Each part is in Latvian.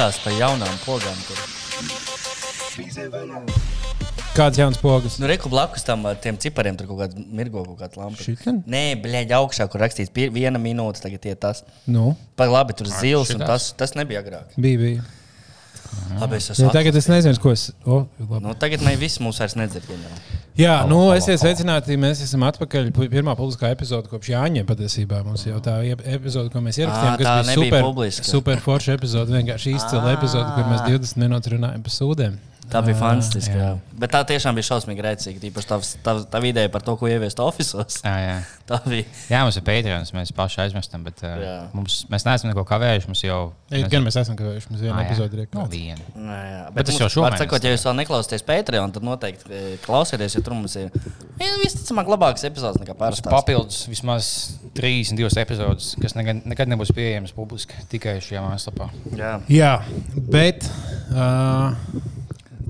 pastāst par jaunām pogām. Tur. Kāds jauns pogas? Nu, reku blakus tam ar tiem cipariem tur kaut kāda mirgo, kaut kāda lampa. Šitan? Nē, bļaigi, augšā, kur rakstīts pie- viena minūte, tagad ir tas. Nu, Par labi, tur zils, un tas, tas nebija agrāk. bija, bija. Labi, es Ja, esmu. tagad es nezinu, ko es. O, labi. Nu, tagad mēs visi mūs vairs nedzirdam. Jā, nu, esiet sveicināti. Mēs esam atpakaļ. Pirmā publiskā epizode kopš Jāņa patiesībā. Mums jau tā ep- epizode, ko mēs ierakstījām, tā kas bija super, publiska. super forša epizode. Vienkārši izcila epizode, kur mēs 20 minūtes runājam par sūdiem. Tā bija Ā, fantastiska. jā. jā. Bet tā tiešām bija šausmīgi rēcīga. Tīpaši tā, tā, tā ideja par to, ko ieviest oficiālos. Jā, jā. Tā bija. jā, mums ir Patreons, mēs paši aizmirstam, bet uh, Jā. mums, mēs neesam neko kavējuši. Mums jau Ei, Gan mēs esam kavējuši. Mums viena Ā, jā. epizode ir no iekļauta. viena. Nē, jā. Bet tas jau šomēnes var Sakot, ja jūs vēl neklausāties Patreon, tad noteikti e, klausieties, jo tur mums ir ja, visticamāk labākas epizodes nekā parasti. papildus vismaz 32 epizodes, kas nekad, nekad nebūs pieejamas publiski tikai šajā mājaslapā. Jā. Jā, bet. Uh,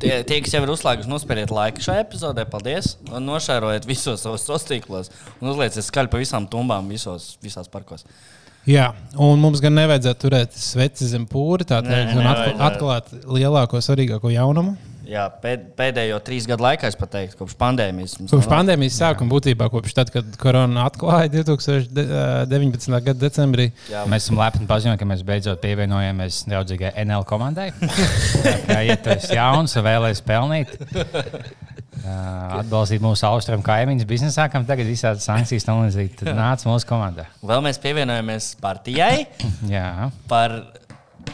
Tie, tie, kas jau ir uzslēguši, nospēriet laiku šai epizodē, paldies. Un nošērojiet visos savos tīklos. Un uzlieciet skaļi pa visām tumbām, visos, visās parkos. Jā, un mums gan nevajadzētu turēt sveci zem pūri, tā teikt, un atklāt lielāko, svarīgāko jaunumu. Jā, pēd, pēdējo trīs gadu laikā, es pateiktu, kopš pandēmijas. Kopš pandēmijas sākuma, būtībā kopš tad, kad korona atklāja 2019. gada decembrī. Jā, Mēs esam lepni paziņot, ka mēs beidzot pievienojāmies draudzīgai NL komandai. Tā kā, ja tu esi jauns un vēlēsies pelnīt, atbalstīt mūsu austrumu kaimiņus biznesā, kam tagad visādi sankcijas tam līdzīgi, tad nāc mūsu komandā. Vēl mēs pievienojamies partijai Jā. par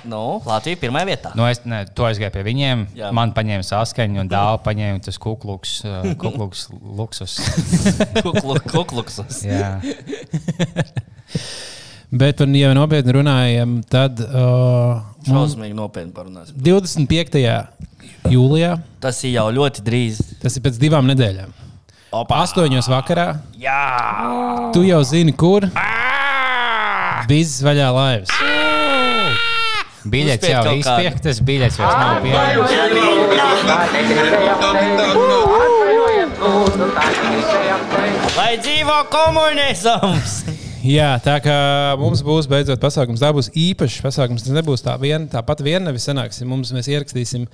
nu, Latviju pirmā vietā. Nu, es ne, to aizgāju pie viņiem. Jā. Jā. Man paņēma saskaņu, un dāvā paņēma tas kukluks, kukluks luksus. Kuklu- Kukluksus. Jā. Bet, un, ja nopietni runājam, tad uh, Šausmīgi nopietni parunāsim. 25. jūlijā, Tas ir jau ļoti drīz. tas ir pēc divām nedēļām, Opa! 8. vakarā, Jā! tu jau zini, kur biznes vaļā laivas. Biļets jau kādu. izpirktas, biļets vairs nav pieejams. Lai dzīvo komunisms! Jā, tā kā mums būs beidzot pasākums, tā būs īpašs pasākums. Tas nebūs tā viena, tāpat viena nevis sanāksim. Mums mēs ierakstīsim.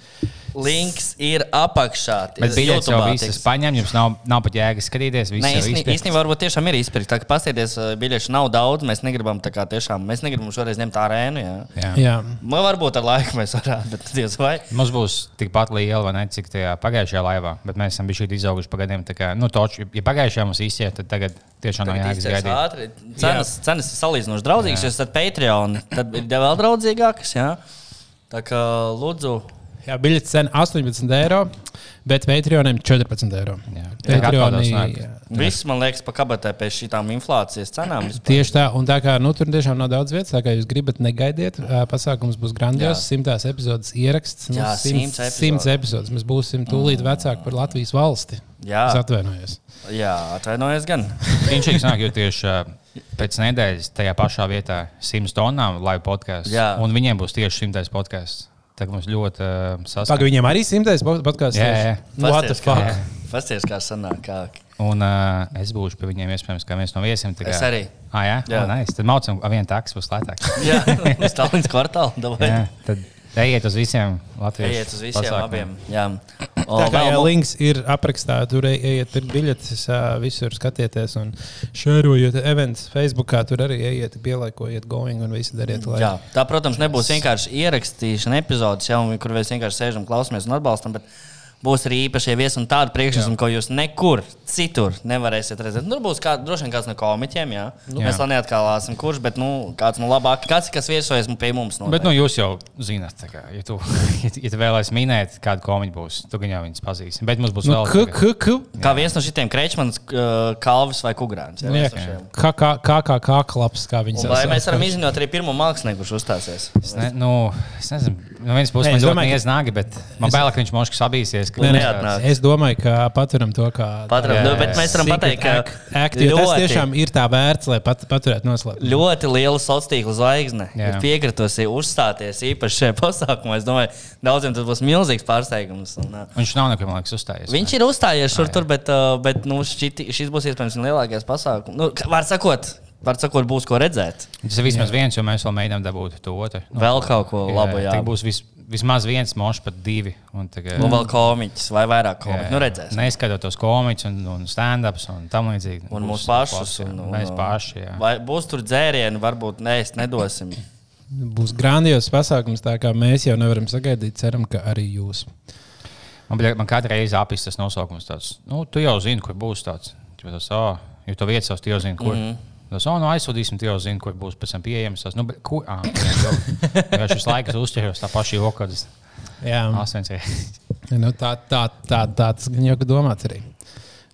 Links ir apakšā. Bet biļets jau YouTube'ā visas tiks. paņem, jums nav, nav pat jēgas skatīties. viss Nē, īstenībā, varbūt tiešām ir izpirkts. Tā kā paskatieties, biļešu nav daudz. Mēs negribam tā kā tiešām, mēs negribam šoreiz ņemt arēnu. Jā. Jā. Jā, Man varbūt ar laiku mēs varētu, bet diez vai. Mums būs tikpat liela, vai ne, cik tajā pagājušajā laivā, bet mēs esam bijuši izauguši pa gadiem. tā Kā, nu, toču, ja pagājušajā mums izciet, tad tagad tiešām nav jēgas gaidīt. ātri. Cenas, cenas ir salīdzinoši draudzīgas, jo esat Patreon, tad ir vēl draudzīgākas. Jā. Tā kā lūdzu, jā biļets cena 18 eiro, bet Patreonam 14 eiro. Jā. Jā, atpaldos jā. Viss man liekas, pa kabatē pēc šīm inflācijas cenām. vispār. Tieši tā, un tā kā nu, tur tiešām nav daudz vietas, tā kā jūs gribat, negaidiet. Pasākums būs grandios, simtās epizodes ieraksts. Nu, Jā, simts, simts simts epizode. epizodes. Mēs būsim tūlīt vecāki par Latvijas valsti. Jā. Es atvainojos. Jā, atvainojos gan. Viņš nāk, jo tieši pēc nedēļas tajā pašā vietā 100 tonnām live podkāsts. Jā. Un viņiem būs tieši 100 podkāsts. Tā mums ļoti uh, Pagaidām, saskatīt. viņiem arī simtais podkāsts. Jā, jā. What the Pasties, fuck? kā- Pasties, kā sanāk. Kā. Un uh, es būšu pie viņiem iespējams kā viens no viesiem. tā kā- Es arī. Ah, jā, Jā. jā. Oh, nice. Tad mācām, ka viena taks būs lētāka. Jā, Stalins kvartāls. jā, tad ejiet uz visiem Latvijas Ejiet uz visiem pasākumiem. abiem. Jā. O, Tā kā vēl jā, mu- links ir aprakstā, tur ej- ejiet, tur biļetes, visur skatieties un šērojiet events Facebookā. Tur arī ejiet, pielaikojiet, going un visu dariet. Lai... Jā, tā, protams, nebūs vienkārši ierakstīšana epizodes, jau, kur mēs vienkārši sēžam, klausamies un atbalstam. Bet būs arī īpašie viesi un tādi priekšnesumi, ko jūs nekur citur nevarēsiet redzēt. Nu, būs kā, droši vien kāds no komiķiem, jā. Nu, Jā. mēs vēl neatklāsim, kurš, bet nu, kāds no labākajiem, kāds, kas viesojas pie mums. Bet noteikti. nu, jūs jau zināt, kā, ja tu, ja, tu- vēlēsies minēt, kāda komiķa būs, tu gan jau viņus pazīsi. Bet mums būs Nu, vēl k, k, k, Kā viens no šiem krečmanis, Kalvis vai Kugrāns. Jā, Nu, jā, šiem. kā, kā, kā, kā, kā klaps, kā viņi Un Vai sauc. mēs varam izziņot arī pirmo mākslinieku, kurš uzstāsies? Es, ne, nu, es nezinu, no vienas puses man es ļoti neiznāga, bet man bail, ka viņš moškas sabīsies. ka nē, neatnāk. es domāju, ka paturam to kā. Patram, Jā, nu, bet mēs varam pateikt, ka Akti, jo tas tiešām ir tā vērts, lai pat, paturētu noslēpumu. ļoti liela sociāla tīkla zvaigzne. Ir piekritusi uzstāties īpaši šajā pasākumā. Es domāju, daudziem tas būs milzīgs pārsteigums. Un, uh, Viņš nav nekur, man liekas, uzstājies. viņš ir uzstājies šur tur, bet, uh, bet nu, šķiti, šis būs iespējams lielākais pasākums. Nu, var sakot, var sakot, būs ko redzēt. Tas ir vismaz viens, jo mēs vēl mēģinām dabūt to otru. Nu, Vēl kaut ko labu, jā. Tā būs vis, vismaz viens mošs, pat divi. Un, tagad, Un vēl komiķis vai vairāk komiķu. Nu, redzēsim. Neskatoties komiķus un, un stand-ups un tam līdzīgi. Un mūsu pašus. jā. Un, un, Mēs paši. Jā. Vai būs tur dzērieni, varbūt nē, es nedosim. Būs grandios pasākums, tā kā mēs jau nevaram sagaidīt. Ceram, ka arī jūs. Man, man katru reizi apgādājis tas nosaukums. Tāds, nu, tu jau zini, kur būs tāds. Tu Tas, oh, jo tu vietas jau zini, kur. Mm -hmm. No aizsūtīsim, tu jau zini, kur būs pēc tam pieejams. Tas, nu, bet, kur? Ah, jā, šis laiks uzķeros tā paša joka. Tas Jā, nu, tā, tā, tā, tā tas gan jau domāts arī.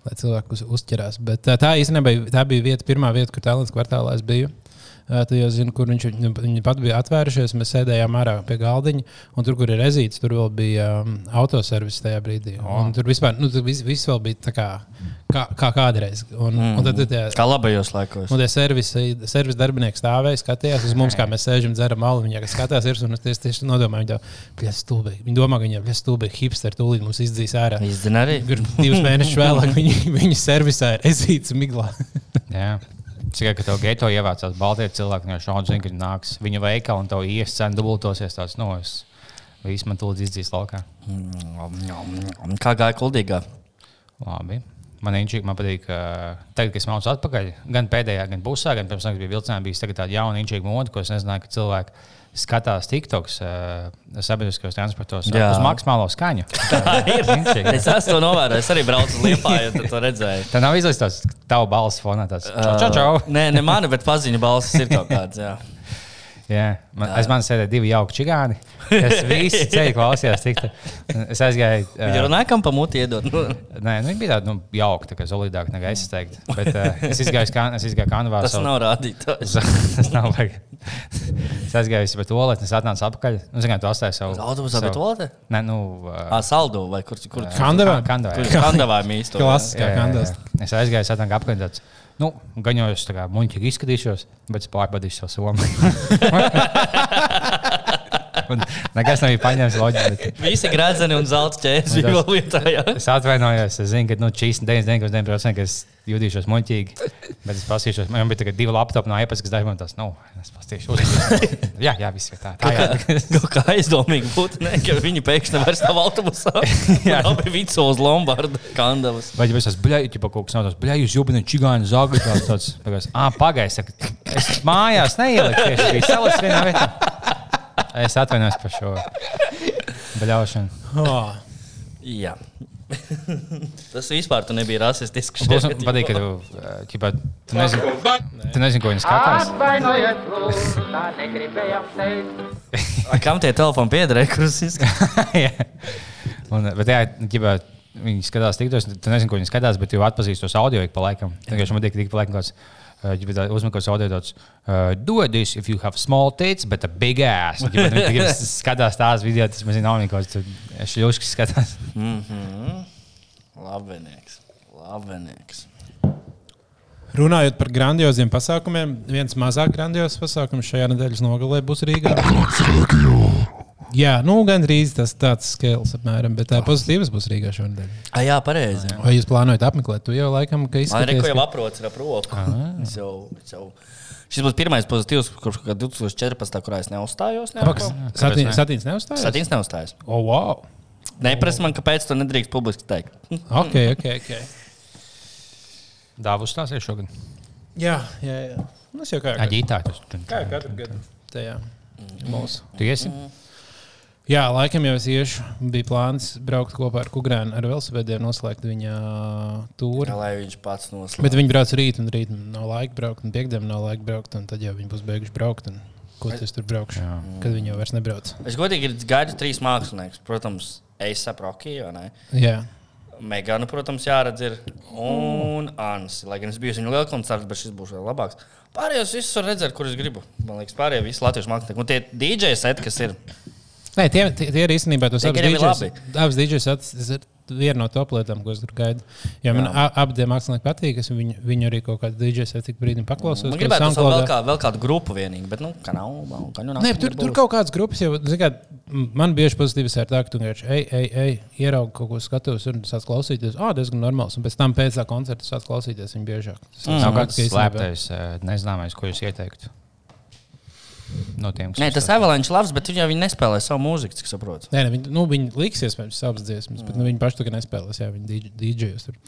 Lai cilvēki uz, uzķerās. Bet tā, tā īstenībā tā bija vieta, pirmā vieta, kur tālāk kvartālā es biju. Ā, Tu jau zini, kur viņš viņu- viņi pat bija atvērušies. Mēs sēdējām ārā pie galdiņa, un tur, kur ir rezīts, tur vēl bija um, autoservis tajā brīdī. Un tur vispār nu, tur viss, viss vēl bija tā kā, kā, kā kādreiz. Un, mm. un tad, tad, tie, Kā labajos laikos. Un tie servisi, servis darbinieki stāvēja, skatījās uz mums, kā mēs sēžam, dzeram malu. Viņa skatās, ir un es tieši, tieši nodomāju, stūbi. Viņa domā, ka viņa ir stūbi hipster, tūlīt mums izdzīs ārā. Izdina arī. Divus mēnešus vēlāk viņa, viņa servisā ir ezīts miglā. Jā. Tikai, ka tev geto ievācās Baltijas cilvēki, no šāda zina, ka nāks viņa veikala un tev ies cena dubultosies. Tāds, nu, es visu man tūlīt izdzīs laukā. Mm, Kā gāja kuldīgā? Labi. Man īņķīgi, man patīk, ka tagad, kad es mācos atpakaļ, gan pēdējā, gan pusē, gan pirms tam, kad bija vilcienā, bija tāda jauna īņķīga mode, ko es nezināju, ka cilvēki skatās TikToks uh, sabiedriskajos transportos Jā. uz maksimālo skaņu. Inčīgi. Es esmu to novērojis. Es arī braucu uz Liepāju, tad to redzēju. Tā nav tāds tavu balss fonā. Tāds, čau, čau, čau. Uh, Nē, ne mani, bet paziņu balsis ir kaut kāds. Jā. Jā, man, aiz manis sēdēja divi jauki čigāni. Es visu ceļu klausījos. Tik, tā- es aizgāju. Viņa ā, runāja, kam pa muti iedot. Nu, Nē, nu, viņa bija tāda nu, jauka, tā kā solidāka nekā es teiktu. Bet uh, es izgāju, kā, es izgāju kanvā. tas nav rādītājs. tas nav vajag. Es aizgāju pie toaletes, es atnācu atpakaļ. Nu, zinu, tu atstāji savu. Autobusā savu- bet volta? Nē, nu. Ā, saldu vai kur? kur Kandavā? Kandavā. Kandavā mīstu? Klasiskā kandas. Es aizgāju, es atnācu apkārt. Nu, es tā kā muļķīgi izskatīšos, bet pārbaudīšu savu somu. Nekas nebija paņemts loģiski. bet- Visi gradzeni un zelta ķēdes bija vēl lietā. jā. Es atvainojos, es zinu, ka nu, 49,9% ka es jutīšos muļķīgi. Bet es paskatīšos, man bija tikai divi laptopi no iPad, kas dažiem tas nav. Es paskatīšos, jā, jā, viss ir tā. tā jā. Kaut kā aizdomīgi būtu, ne, ka viņi pēkšņi vairs nav autobusā. Jā, abi vico uz Lombardu kandavas. Vai jau es esmu bļaigi, ja kaut kas nav tāds, bļaigi, jūs jūbināt čigāni zāģi, tāds tāds. Pagājis, ah, pagājis, saka, es mājās neieliku tieši, bija salas vienā vietā. Es atvainojos par šo bļaušanu. Oh. Jā. Tas vispār tu nebija rasistisks. Man patīk, ka tu, ā, ķipā, tu nezini, tu nezini, ko viņi skatās. Atvainojiet, lūdzu, tā negribējām teikt. Kam tie telefoni piederēja, kurus izskatās? Un, bet, jā, ģibā, viņi skatās tik daudz, tu nezini, ko viņi skatās, bet jau atpazīst tos audio ik pa laikam. Tagad man patīk, ka ik pa laikam kāds uzmanīgs audio tāds uh, - do this if you have small tits, but a big ass. Viņi tikai skatās tās video, tas man nav nekāds, tu šļūškas skatās. Mhm. Labenieks. Labenieks. Runājot par grandioziem pasākumiem, viens mazāk grandiozs pasākums šajā nedēļas nogalē būs Rīgā. Jā, nu, gandrīz tas tāds skēls apmēram, bet tā pozitīvas būs Rīgā šonadēļ. A, jā, pareizi. jā. Vai jūs plānojat apmeklēt? Tu jau laikam, ka Man ir izskaties, ko jau aprots jau, es jau... Šis būs pirmais pozitīvs, kurš kaut kā 2014. kurā es neuzstājos. Satīns, satīns neuzstājas? Satīns neuzstājas. O, oh, wow! Neprasa man, kāpēc to nedrīkst publiski teikt. Ok, ok, ok. Dāvus tās ir šogad. Jā, jā, jā. Nu, es jau kā Aģītā. Kā jau katru gadu. Tajā. Mūsu. Tu iesi? Jā, laikam jau es iešu. Bija plāns braukt kopā ar Kukrānu, ar velosipēdiem, noslēgt viņa tūri. Kā lai viņš pats noslēdz. Bet viņi brauc rīt, un rīt nav laika braukt, un piekdienā nav laika braukt, un tad jau viņi būs beiguši braukt. un Ko tas tur braukšu? Jā. Kad viņi jau vairs nebrauc. Es godīgi gaidu trīs māksliniekus. Protams, Eisa Prokija, vai ne? Jā, Megānu, protams, jāredz ir. Un Ansi. Lai gan es biju viņa liela koncerta, bet šis būs vēl labāks. Pārējos visus var redzēt, kur es gribu. Man liekas, pārējie visi latviešu mākslinieki. Un tie DJ seti, kas ir. Nē, tie, tie, tie ir īstenībā labi. Abas tas ir viena no top lietām, ko es tur gaidu. Jo man abi tie mākslinieki patīk. Es viņu, viņu arī kaut kādā dīdžejā tik brīdim paklausos. Man gribētu vēl, SoundCloudā. kā, vēl kādu grupu vienīgi, bet, nu, kā nav. nav- Kā nu nav Nē, tur, tur kaut kādas grupas jau, m- man bieži pozitīvs ir tā, ka tu vienkārši ej, ej, ej, ieraugi kaut ko skatos, un sāc klausīties. Ah, diezgan normāls. Un pēc tam pēc tā koncerta sāc klausīties viņu biežāk. Tas Nav saprot, kāds slēptais, eh, nezināmais, ko jūs ieteiktu. No tiem, kas Nē, tas Avalanche labs, bet viņi jau viņi nespēlē savu mūziku, cik saprotu. Nē, ne, viņi, nu, viņi liks iespējams savas dziesmas, bet nu, viņi paši to nespēlēs. Jā, viņi DJs tur.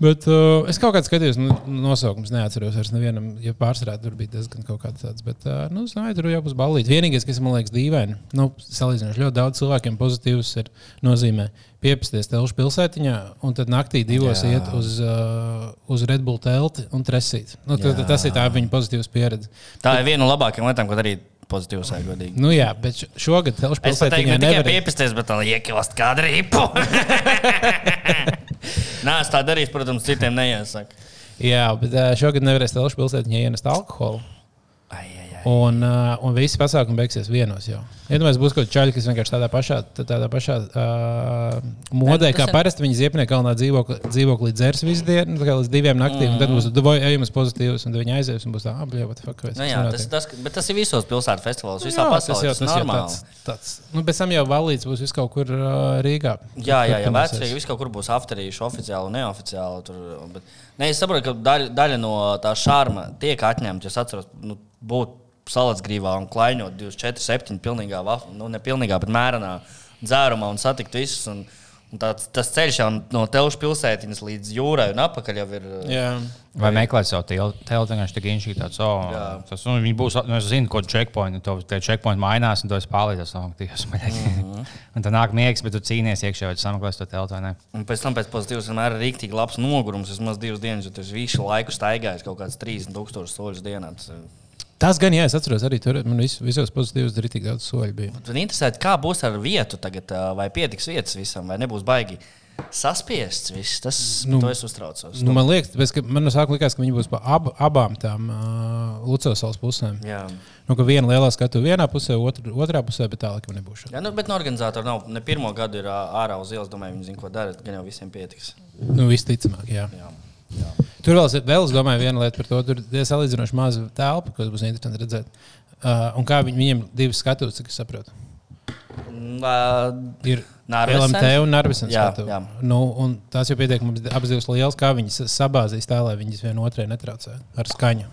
Bet uh, es kaut kādā skatījos, nu, nosaukums neatceros vairs nevienam, ja pārsvarā tur bija diezgan kaut kāds tāds. Bet, uh, nu, es domāju, tur jau būs balīti. Vienīgais, kas man liekas dīvaini, nu, salīdzinoši ļoti daudz cilvēkiem pozitīvs ir nozīmē piepasties telšu pilsētiņā un tad naktī divos Jā. iet uz, uh, uz Red Bull telti un tresīt. Nu, tad, Jā. tas ir tā viņa pozitīvas pieredze. Tā ir viena no labākajām lietām, ko darīt pozitīvs, vai godīgi. Nu, jā, bet šogad Es pilsētiņā ne tikai nevar. piepasties, bet arī iekļaust kādu rīpu. Nē, es tā darīšu, protams, citiem neiesaku. Jā, bet šogad nevarēs telšu pilsētiņā ienest alkoholu. Ai, ai. Un, uh, un visi pasākumi beigsies vienos. Jau. Iedomājieties, būs kaut kāda čaļa, kas vienkārši tādā pašā, tādā pašā uh, modē, kā ir- parasti viņi ziepniekā kalnā dzīvokli, dzīvoklī dzers visu dienu, līdz diviem naktīm. Mm. Tad būs uz pozitīvus, un viņi aizies un būs tā, ah, the fuck. vai Nu, jā, notiek?" tas, tas, bet tas ir visos pilsētu festivālos, visā Jā, pasaulē. Tas, tas tas jau tāds, tāds. Nu, pēc tam jau valīts būs vis kaut kur uh, Rīgā. Jā, jā, jā vecrīgi viss kaut kur būs afterīši, oficiāli un neoficiāli. Tur, bet, ne, es saprotu, ka daļa, daļa no tā šārma tiek atņemta. Es atceros, nu, būt salacgrīvā un klaiņot 24, 7, pilnīgā, va- nu, ne pilnīgā, bet mērenā dzērumā un satikt visus. Un, un tāds, tas ceļš jau no Telšu pilsētiņas līdz jūrai un apakaļ jau ir. Jā. Vai meklēt savu telpu, vienkārši tā īņķī tāds, oh, Jā. tas, nu, būs, nu, es zinu, ko checkpoint, to tie checkpoint mainās, un to es oh, Dievs, man mm. -hmm. un tā nāk miegs, bet tu cīnies iekšā, vai tu sameklēsi to telpu vai ne. Un pēc tam pēc pozitīvas vienmēr ir rīktīgi labs nogurums. Es maz divas dienas, jo tas visu laiku staigājis kaut kāds 30,000 soļus dienā. Tas, Tas gan, jā, es atceros, arī tur man vis, visos pozitīvos ir tik daudz soļu. Bija. Man interesē, kā būs ar vietu tagad, vai pietiks vietas visam, vai nebūs baigi saspiests. Viss. Tas Nu, nu, es uztraucos. Nu, man liekas, tāpēc, ka man no sākuma likās, ka viņi būs pa ab, abām tām uh, Lucas salas pusēm. Jā. Nu, ka viena lielā skatu vienā pusē, otra, otrā pusē, bet tālāk jau nebūs. Jā, nu, bet no organizatora nav. Ne pirmo gadu ir ārā uz ielas. Domāju, viņi zina, ko dara. Gan jau visiem pietiks. Nu, visticamāk, jā. Jā. Tur vēl, vēl es domāju, viena lieta par to. Tur ir salīdzinoši maza telpa, ko būs interesanti redzēt. Uh, un kā viņi, viņiem divi skatus, cik es saprotu. Ā, Ir Narvesen? LMT un Narvisens Jā, skatu. jā. Nu, un tās jau pietiek mums abas divas lielas, kā viņas sabāzīs tā, lai viņas vienotrai netraucē ar skaņu.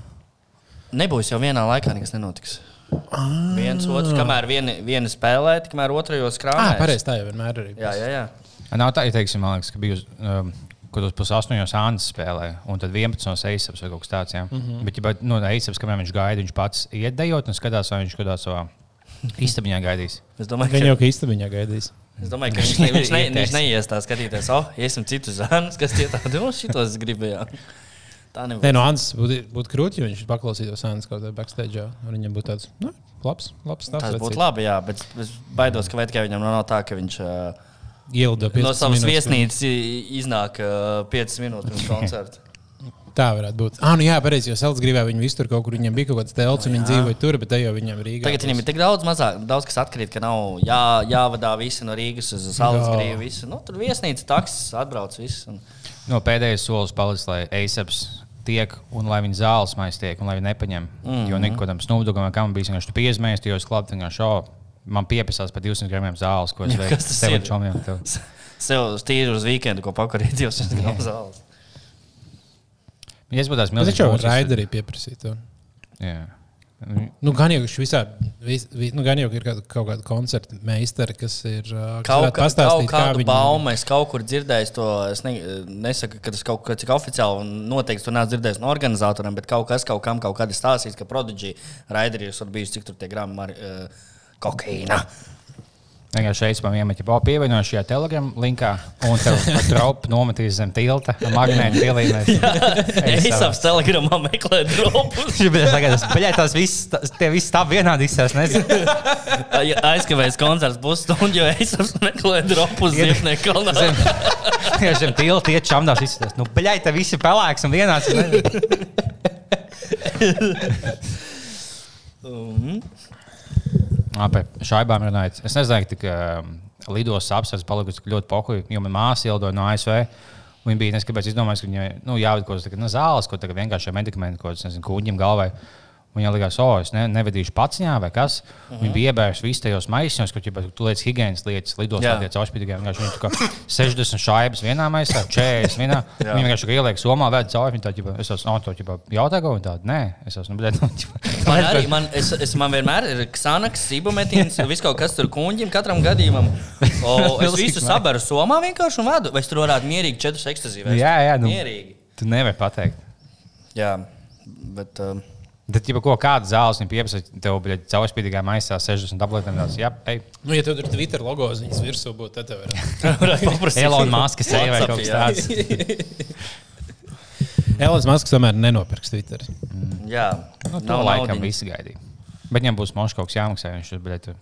Nebūs jau vienā laikā, nekas nenotiks. Viens otrs, kamēr viena, viena spēlē, tikmēr otrajos Ah, krāpēs. pareizi, tā jau vienmēr ir. Jā, jā, jā. Nav tā, ja teiksim, man liekas, ka bija uz, um, kad uz pusaustoņos Annas spēlē, un tad 11 no Eisaps vai kaut kas tāds. Ja? Mm. -hmm. Bet, ja no Eisaps, kamēr viņš gaida, viņš pats iedējot un skatās, vai viņš skatās savā istabiņā gaidīs. Es domāju, ka, jau kā istabiņā gaidīs. es domāju, ka viņš, ne, viņš, ne, viņš neies tā skatīties. Oh, iesim citu zēnu, kas tie tādi, o, šitos gribējām. Tā Nē, nebūs. no Annas būtu būt krūti, ja viņš paklausītos Annas kaut kādā backstage. un Viņam būtu tāds nu, labs, labs stāsts. Tas būtu labi, jā, bet es baidos, ka vai tikai viņam nav tā, ka viņš uh, Ielido no savas viesnīcas i- iznāk uh, 5 minūtes pirms koncerta. Tā varētu būt. Ah, nu jā, pareizi, jo Selts gribēja viņu visur kaut kur. Viņam bija kaut kāds telts, un viņi dzīvoja tur, bet te jau viņam Rīgā. Tagad viņam ir tik daudz mazāk, daudz kas atkrīt, ka nav jā, jāvadā visi no Rīgas uz Jā. grību. Visu. Nu, tur viesnīca, taksis, atbrauc viss. Un... No pēdējais solis palicis, lai Eisaps tiek un lai viņa zāles maiz tiek un lai viņa nepaņem. Mm. -hmm. Jo snubdugam, vai kam bija vienkārši piezmēs, jo es klāpu vienkārši šo. Man piepisās par 200 gramiem zāles, ko es Jā, veicu sev ir? un čomiem. Sev stīri uz weekendu, ko pakarīt, jau tas ir zāles. Ja es būtu tās Bet milzīgas viņš jau arī pieprasīt. to. Jā. Nu, gan jau, visā, vis, vis, nu, gan jau ir kāda, kaut kāda koncerta meistara, kas ir kas Kaut, kā, kaut pastāstīt, kā kādu viņi- baumu es kaut kur dzirdēju, to es ne, nesaku, ka tas kaut kas cik oficiāli un noteikti to neesmu dzirdējis no organizatoriem, bet kaut kas kaut kam kaut kad ir stāstījis, ka Prodigy raiderījus var bijis, cik tur tie ar uh, kokaīna. Vienkārši šeit man iemet, ja pievienoju šajā telegram linkā, un tev traupu nometīs zem tilta, magnēta pielīmēs. Es ap telegramā meklēju dropus. Viņš tagad, bļā, tās visas, tās- tie visi tā vienādi izsās, nezinu. Ja Aizkavējas koncerts pusstundu, jo es meklēju dropus Ziepnieku kalnā. Zem, vienkārši zem tilta iet čamdās izsās. Nu, bļā, te visi pelēks un vienāds. nezinu. Par šaibām runājot. Es nezinu, ka um, lidos apsvērts palikusi ļoti pohuļi, jo man māsa ielidoja no ASV. Viņa bija neskapēc izdomājusi, ka viņai nu, jāved kaut kādas nu, zāles, ko tagad vienkārši medikamenti, ko tas kūņiem galvai. Viņam likās, oh, es ne, nevedīšu pats viņā vai kas. Mhm. -huh. Viņa bija iebērsta visos tajos maisiņos, kur ģipa, tu lietas higiēnas lietas, lidos Jā. tādā caurspīdīgā. Viņa kā 60 šaibas vienā maisā, 40 vienā. Viņa vienkārši ieliek somā, vēd cauri. Viņa tā, ģipa, es esmu, no, to ģipa, jautā, ko viņa tāda, nē, es esmu, nu, bet, nu, Man arī man, es, es, man vienmēr ir ksanaks, ibumetīns, viss kaut kas tur kuņģim, katram gadījumam. O, es visu sabaru somā vienkārši un vadu. Vai es tur varētu mierīgi četrus ekstazīvus? Jā, jā, nu. Mierīgi. tu nevari pateikt. Jā, bet. Um, Bet, ja ko kāda zāles viņa pieprasa, tev bija caurspīdīgā maisā 60 tabletēm, tad jā, ej, Nu, ja tev tur Twitter logo ziņas virsū būtu, tad tev varētu. Elon Musk seja vai kaut kas tāds. Elonas Masks tomēr nenopirks Twitter. jā, Nu, to nav laikam visi gaidīja. Bet viņam būs mošs kaut kas jāmaksā. Viņš tur bija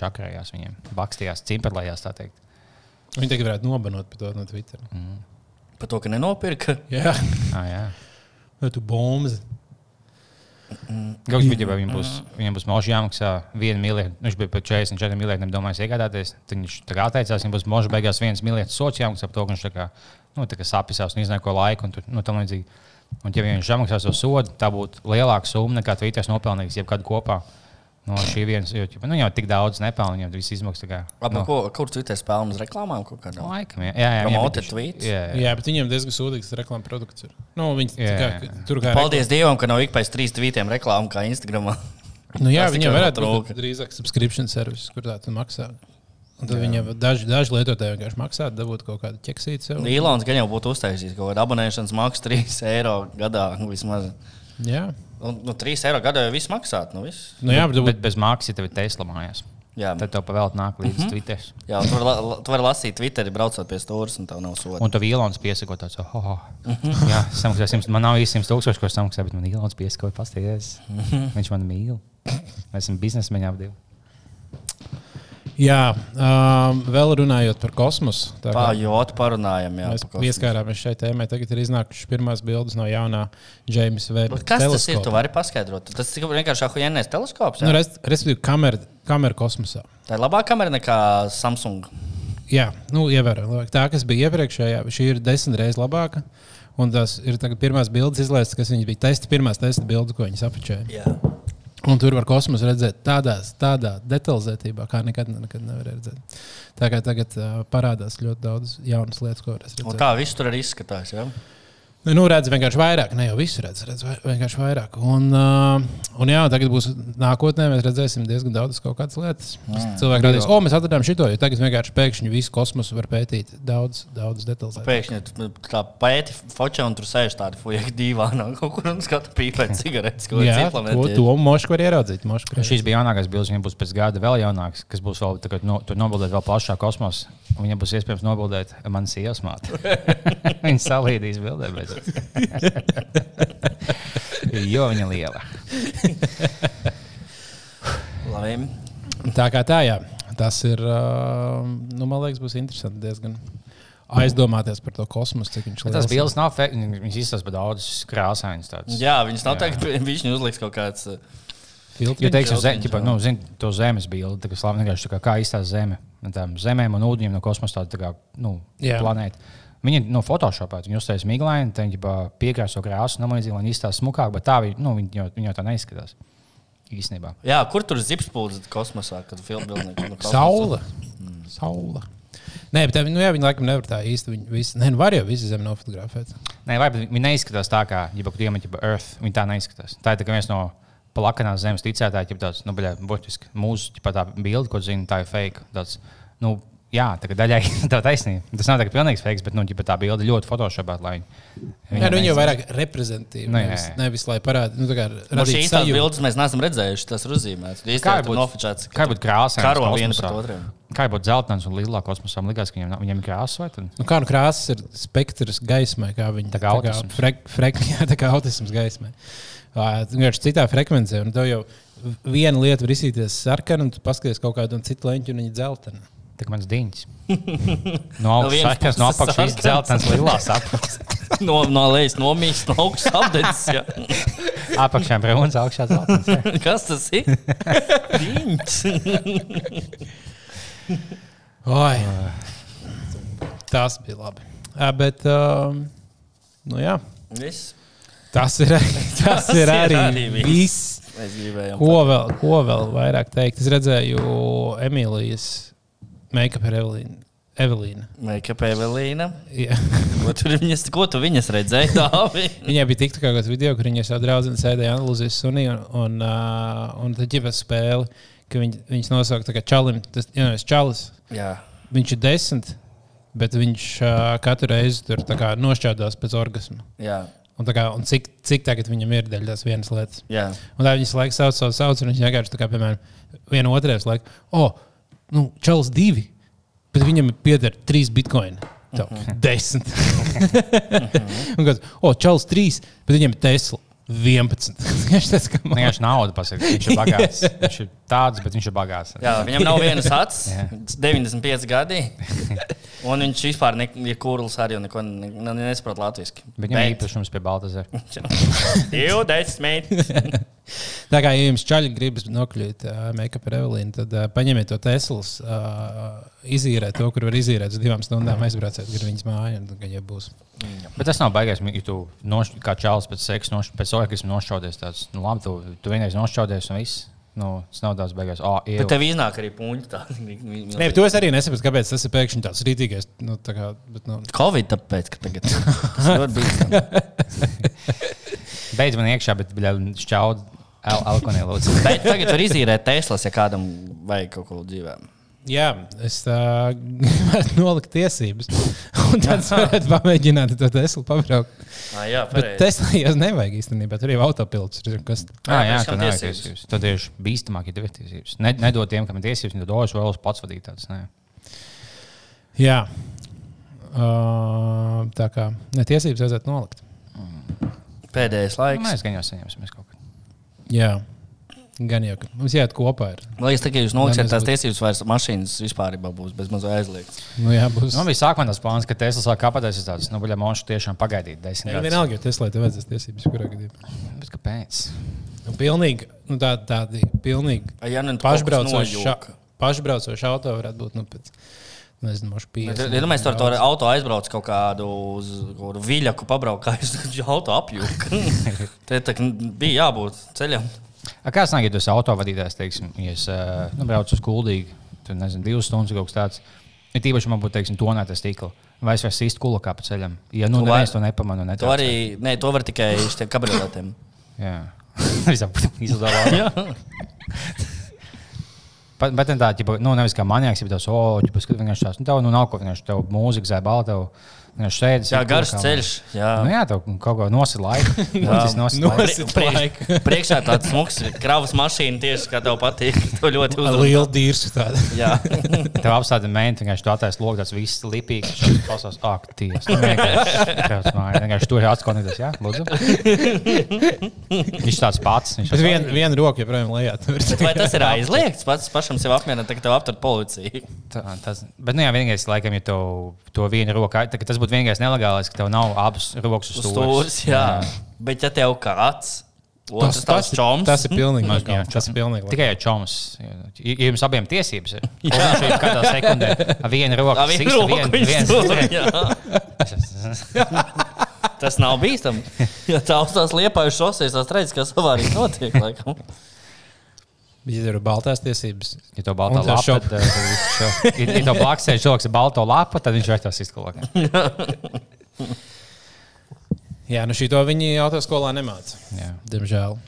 čakarējās viņiem, bakstījās, cimperlējās, tā teikt. Viņi tagad varētu nobanot par to no Twitter. Par to, ka nenopirka. Jā, Ah, jā. vai tu bombs? Gauks bija, ja viņam būs, viņam būs mošs jāmaksā 1 miljardu. Viņš bija par 44 miljardiem domājis iegādāties. Tad viņš tā kā atteicās, viņam būs mošs beigās 1 miljardu sots jāmaksā par to, ka viņš tā kā, nu, tā kā sapisās un iznāko laiku un tur, nu, tam līdzīgi. Un, ja viņš samaksās to sodu, tā būtu lielāka summa nekā Twitter nopelnījis jebkad kopā. No šī vienas, jo nu, jau tik daudz nepelnīja, viņam viss izmaksas. kā, Ap, nu, ko, kur Twitter spēlē uz reklāmām? kādām? Laikam, jā, jā, jā, Promoted viņam- tweets? Jā, jā. Jā, bet viņiem diezgan sūdīgs reklāmas produkts. Ir. Nu, viņi Jā, kā, jā. tur kā Paldies Dievam, ka nav ik pēc trīs tvītiem reklāmas kā Instagram. Nu, jā, tikai varētu būt drīzāk subscription servis, kur tā maksā. Un tad viņiem daži, daži lietotāji vienkārši maksā, dabūt kaut kādu ķeksīti sev. Ilons gan jau būtu uztaisījis kaut kādu abonēšanas maksu 3 eiro gadā vismaz. Jā, Nu, nu, 3 eiro gadā jau viss maksātu. Nu, viss. nu, jā bet, Bet bez maksas, tev ir Tesla mājās, Jā, tad tev pavēlēt nāk līdz mm -hmm. Twitter. jā tu vari la- tu vari lasīt Twitterī, braucot pie stūres, un tev nav soda. Un tev Ilons piesako tāds, oh, oh. jā, samaksāsim. Man nav īsti 100 tūkstoši, ko es samaksāju, bet man Ilons piesako, pasties. Viņš man mīl. Mēs esam biznesmeņi abi. divi. Jā um, vēl runājot par kosmosu. tā kā jūt, parunājam. Jā, Mēs par kosmosu. pieskārāmies šai tēmai. Tagad ir iznākušas pirmās bildes no jaunā Jamesa Webb Kas tas ir? Tu teleskopa. vari paskaidrot. Tas ir vienkārši ahujienais teleskops. Nu, jā? rest- Respektīvi, kamera, kamera kosmosā. Tā ir labākā kamera nekā Samsung. Jā, nu, ievērojami. Tā, kas bija iepriekšējā, šī ir desmit reizes labāka. Un tas ir pirmās bildes izlaistas, kas viņas bija testa, pirmās testa bildes, ko viņas apčēla. Un tur var kosmosu redzēt tādās, tādā detalizētībā, kā nekad, nekad nevar redzēt. Tā kā tagad uh, parādās ļoti daudz jaunas lietas, ko Un redzēt. kā viss tur arī izskatās? Jā? Nu, redz vienkārši vairāk, ne jau visu redz, redz vienkārši vairāk. Un, uh, un jā, tagad būs nākotnē, mēs redzēsim diezgan daudz kaut kādas lietas. Mm. Cilvēki redzēs, o, mēs atradām šo, jo tagad vienkārši pēkšņi visu kosmosu var pētīt daudz, daudz detalizētāk. Pēkšņi tā pēti fočā un tur sēž tādi fuja dīvānā kaut kur un skata pīpēt cigaretes. ko Jā, to, to mošu var ieraudzīt. Mošku var Šīs bija jaunākās bildes, viņam būs pēc gada vēl jaunāks, kas būs vēl tagad, no, tur nobildēt vēl plašāk kosmosā. Viņam būs iespējams nobildēt manas sievas māti. Viņa salīdīs bildē. Bet... jo viņa liela. Labi. Tā kā tā, jā. Tas ir. Nu, man liekas, būs interesanti diezgan aizdomāties par to kosmosu, cik viņš Bet tas bildes nav fake. Viņas izsaka par daudz krāsainas. Tāds. Jā, viņas nav tagad, viņš uzliks kaut kāds. filtriņš. Jo, teiksim, zem, ķipa, jā. nu, zin, to zemes bildi, kā slāpē vienkārši kā, kā īstā zeme. Zemēm un ūdeņiem no kosmosa tāda tā kā, nu, planēta. Viņi no Photoshopā viņi uztaisīja miglaini, tad viņi piekrāso krāsu, no līdzīga, lai izstāsta smukāk, bet tā viņi, nu, viņi, jau, viņi jau tā neizskatās. Īstenībā. Jā, kur tur zipspūdzi kosmosā, kad filmē no kosmosa? Saula. Saula. Nē, bet tā, nu, jā, viņi laikam nevar tā īsti. Viņi visi, nē, nu var jau visu zemi nofotografēt. Nē, vai bet viņi neizskatās tā, kā jau kāda iemetība Earth. Viņi tā neizskatās. Tā ir tā viens no plakanās zemes ticētājiem, jau tāds, nu, baļā, burtiski mūsu ķipa, tā bilde, ko zina, tā ir fake. Tāds, nu, jā, tā kā daļai tā taisnība. Tas nav tā kā pilnīgs fake, bet nu, ķipa, tā bilde ļoti photoshopā, lai viņi. Jā, nu, viņi jau vairāk reprezentatīvi. Nu, nevis, nevis lai parādītu, nu, tā kā No radīt šīs tās sajūtu. bildes mēs neesam redzējuši. Tas ir uzzīmēts. Kā būtu- nofočēts, Kā būtu krāsa? karo vienu pret otru. Kā būtu dzeltens un lielā kosmosā? Liekas, ka viņam, viņam ir krāsa vai tad? Nu, kā nu krāsas ir spektrs gaismai, kā viņi Tā kā autisms. frek, frek, jā, tā kā autisms gaismai. Vienkārši citā frekvencē, un tev jau viena lieta var izsīties sarkana, un tu paskaties kaut kādu citu leņķu, un viņa dzeltena. Tā kā mans diņš. No augšas sarkans, no puses apakšas sarkans. dzeltens, lielās apakšas. No, no lejas nomīs, no augšas apdedzis. Apakšā brūns, augšā dzeltens. jā. Kas tas ir? Viņš. Oi, tas bija labi. Jā, bet, um, nu jā, Viss. Tas ir, tas ir ir arī, arī viss. viss. Ko vēl, ko vēl vairāk teikt? Es redzēju Emīlijas make-up ar Evelīnu. Evelīna. Make-up Evelīna. Jā. Ko tu viņas, ko tu viņas redzēji? Viņai bija tik kā kāds video, kur viņa savu draugu sēdēja Andalūzijas sunī un, un, uh, un tad ģipa spēle, ka viņ, viņas nosauca tā kā čalim, tas ir čalis. Jā. Viņš ir desmit, bet viņš uh, katru reizi tur kā nošķādās pēc orgasma. Jā. Un, kā, un cik, cik tagad viņam ir dēļ tās vienas lietas. Jā. Un tā viņas laiku sauc, sauc, sauc, un viņš vienkārši tā kā, piemēram, viena otrē laiku, oh, nu, čels divi, bet viņam pieder trīs bitkoini. Tev desmit. un kāds, o, čels trīs, bet viņam ir Tesla 11. Viņš tas man. Vienkārši nauda pasaka, viņš ir bagāts. Viņš ir tāds, bet viņš ir bagāts. Jā, viņam nav vienas acis, Jā. 95 gadi. Un viņš vispār ne, ir kurls arī un neko ne, ne, nesaprot latviešu. Viņam ir īpašums pie Baltazara. 20. Tā kā ja jums čaļi gribas nokļūt uh, make-up ar Evelīnu, tad uh, paņemiet to Teslas, uh, izīrēt to, kur var izīrēt uz divām stundām, aizbrauciet gar viņas māju, tad, kad jau būs. Bet tas nav baigais, ja tu noš, kā čalis pēc seksa, noš, pēc orgasma nošķaudies. Tāds, nu, labi, tu, tu vienreiz nošķaudies un viss. Nu, tas nav tāds baigais. Oh, Bet tev iznāk arī puņi tādi. Nē, to es arī nesaprotu, kāpēc tas ir pēkšņi tāds rītīgais. Nu, tā kā, bet, nu, Covid tāpēc, ka tagad tas ļoti bīstami. Beidz man iekšā, bet šķaud alkoholu lūdzu. Bet tagad var izīrēt Teslas, ja kādam vajag kaut ko dzīvē. Jā, es tā gribētu nolikt tiesības. Un tad es varētu pamēģināt to Teslu pabraukt. Ah, jā, Bet pareizi. Tesla jau nevajag īstenībā. Tur jau autopilots ir. Kas... Ah, jā, bet tā kam nav tiesības? tiesības. Tad tieši bīstamāk ir divi tiesības. Ne, nedod tiem, kam ir tiesības, viņi dod vēl uz pats vadīt tādas. nē. Jā. Uh, tā kā ne, tiesības vajadzētu nolikt. Pēdējais Nu, laiks. Mēs gan jau saņemsim kaut ko. Jā. Gan jau, ka mums jāiet kopā. Ir. Man liekas, ka jūs noliksiet tās es tiesības, vairs mašīnas vispār būs bez mazliet aizliegts. Nu, jā, būs. Nu, bija sākumā tas plāns, ka Tesla sāk kāpēc tas tāds, nu, buļļā monšu tiešām pagaidīt desmit gadus. vienalga, jo Tesla tev vajadzēs tiesības, kurā gadījumā. Bet kāpēc? Nu, pilnīgi, nu, tā, tādi pilnīgi Ja nu pašbraucoši, ša, pašbraucoši auto varētu būt. Nu, pēc, nezinu, mošu Bet, 50. Ja mēs ar to auto aizbrauc kaut kādu, uz, viļaku, pabraukājus, tad jau auto apjūka. Te bija jābūt ceļam. A, Kā sanāk, ja tu esi autovadītājs, teiksim, ja es uh, nu, braucu uz kuldīgu, tad nezinu, divas stundas kaut kas tāds. Ir tīpaši man būtu, teiksim, tonēta stikla. Vai es varu sīst kulu kā pa ceļam? Ja nu vari- neviens to nepamanu, ne To arī, nē, to var tikai uz tiem kabrioletiem. Jā. Visam izlaižot. Bet, bet tā, ķipa, nu, nevis kā manijāks, bet tas, oh, ķipa, vienkārši tās, nu, tev, nu, nav ko, vienkārši tev mūzika zēbala, tev, vienkārši sēdi. Jā, garš ceļš. Jā. Nu, jā, tev kaut ko nosit laiku. Tas nosit laiku. Laiku. priekšā tāds smags kravas mašīna tieši kā tev patīk. To ļoti uzmanīgi. lielu dīrsu tādu. Jā, Tev apstāda mēnesi, vienkārši tu attaisno logu, tas viss lipīgs. Viņš klausās, ak, ties. Nu, vienkārši, tāds vienkārši tur ir atskonītas, jā, lūdzu. Viņš tāds pats. Viņš Bet vien, viena roka joprojām lejā. Vai tas ir aizliegts pats pašam sev apmierināt, ka tev aptur policija? Tā, tas, bet, nu, jā, vienīgais, laikam, ja tev to vienu roku, ka tas būtu vienīgais nelegālais, ka tev nav abas rokas uz stūres. stūres, jā. Bet ja tev kāds, otrs tavs čoms, tas ir pilnīgi Jā, legāli. Tas ir pilnīgi legāli. Tikai ja jums abiem tiesības ir. Jā, viņš ir kādā sekundē. ar Vienu roku. tā viena roka vien- viņš viens- jā. Tas nav bīstami. Ja tā uz tās liepājušas šoseis, tās redzes, kas avārijas notiek. Laikam. Ja tur ir baltās tiesības. Ja to balto lapu, tad, viss šo. Ja, ja to blakus sēž cilvēks ar balto lapu, tad viņš vairs tos izkolokē. Jā, nu šī to viņi autoskolā nemāca. Diemžēl.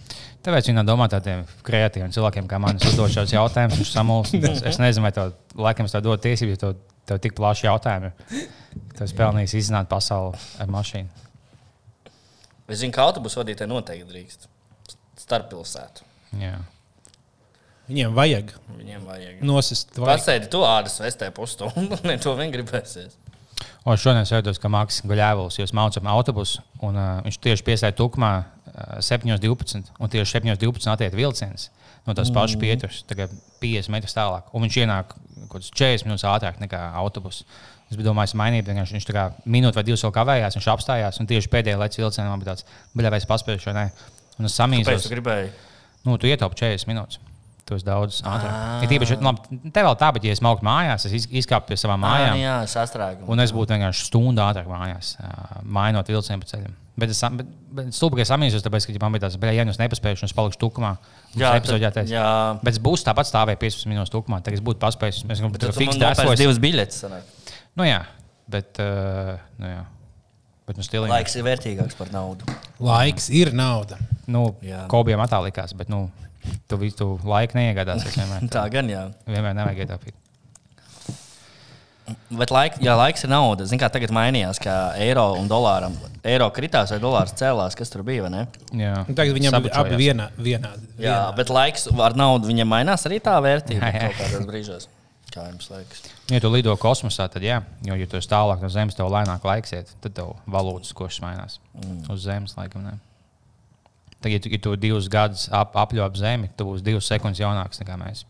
Tāpēc viņi domā tādiem kreatīviem cilvēkiem, kā man uzdod šādus jautājumus. Viņš samulst. Es, es nezinu, vai tev laikam tā dod tiesības, ja tev, tev tik plaši jautājumi. Tu esi pelnījis izzināt pasauli ar mašīnu. Es zinu, ka autobusu vadītāji noteikti drīkst. Starp pilsētu. Jā. Viņiem vajag Viņiem vajag. nosist. Pasēdi to ādas vestē pusstundu, ne to vien gribēsies. O, šodien es jūtos, ka Maksis Guļēvils jūs mācām autobusu, un uh, viņš tieši piesaista tukumā uh, 7.12. un tieši 7.12. attiek vilciens no tās pašas pieturas, tagad 50 metrus tālāk. Un viņš ienāk kaut kāds 40 minūtes ātrāk nekā autobus. Es domājis, mainīt, vienkārši viņš tā kā minūti vai divas vēl kavējās, viņš apstājās, un tieši pēdējā laikā vilcienā man bija tāds, baļā, vai es paspēju šo nē. Un es gribēji? nu, tu ietaupi 40 minūtes. Tu esi daudz ātrāk. Ir tīpaši, nu, labi, te vēl tā, bet, ja es mauktu mājās, es iz- izkāpu pie savām Mājām. mājām. Jā, sastrēgumu. Un es būtu vienkārši stundu ātrāk mājās, mainot vilcienu pa ceļam. Bet es, stulbi, ka es amīzos, tāpēc, ka ja man bija tāds, ka, ja es nepaspēju, un es palikšu tukumā, Jā, tad tad- jā. Bet es būšu tāpat stāvēju 15 minūtes tukumā, tagad es būtu paspējis. Mēs gribam, Tad fiks nopērci dēsot. divas biļetes. Nu jā, bet, uh, nu jā. Bet nu stilīgi. Laiks ir vērtīgāks par naudu. Laiks ir nauda. Nu, Jā. Kobijam attālikās, bet, nu, tu visu laiku neiegādāsies vienmēr. Tā gan jā. Vienmēr nevajag ietaupīt. Bet laik, jā, laiks ir nauda. Zini, kā tagad mainījās, kā eiro un dolāram. Eiro kritās vai dolārs cēlās, kas tur bija. vai ne? Jā. Un Tagad viņam abi Sabučojās. abi vienā, vienādi. Jā, bet laiks ar naudu viņam mainās arī tā vērtība Jā, jā. kaut kādos brīžos. Kā jums liekas? Ja tu lido kosmosā, tad jā, jo, ja tu esi tālāk no Zemes, tev lēnāk laiks iet, tad tev valūtas košs mainās. Mm. Uz Zemes laikam. Ne. Tagad, ja tu, divus gadus ap, apļāp Zemi, tu būsi divas sekundes jaunāks nekā mēs.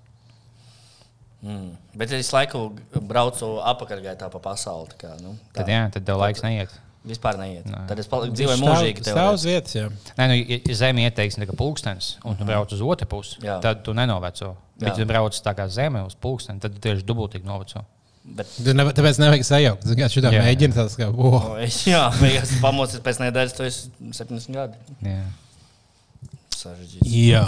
Mm. Bet es laiku braucu apakaļgaitā pa pasauli. tā Kā, nu, tā. Tad, jā, tad tev laiks neiet. Vispār neiet. Nē. Tad es paliku dzīvoju mūžīgi. Stāv uz vietas, jā. Nē, nu, ja Zeme ieteiks kā pulkstenis, un tu brauc uz otru pusi, Jā. tad tu nenoveco. Bet, ja brauc tā kā Zeme uz pulksteni, tad tu tieši dubultīgi noveco. Bet, neva- Tāpēc nevajag sajaukt. Zini, kā Šitā Jā. mēģina tāds, kā, wow. o, es, jā, beigās pamosties pēc nedēļas, tu esi 70 gadi. Jā. Sarežģīts. Jā.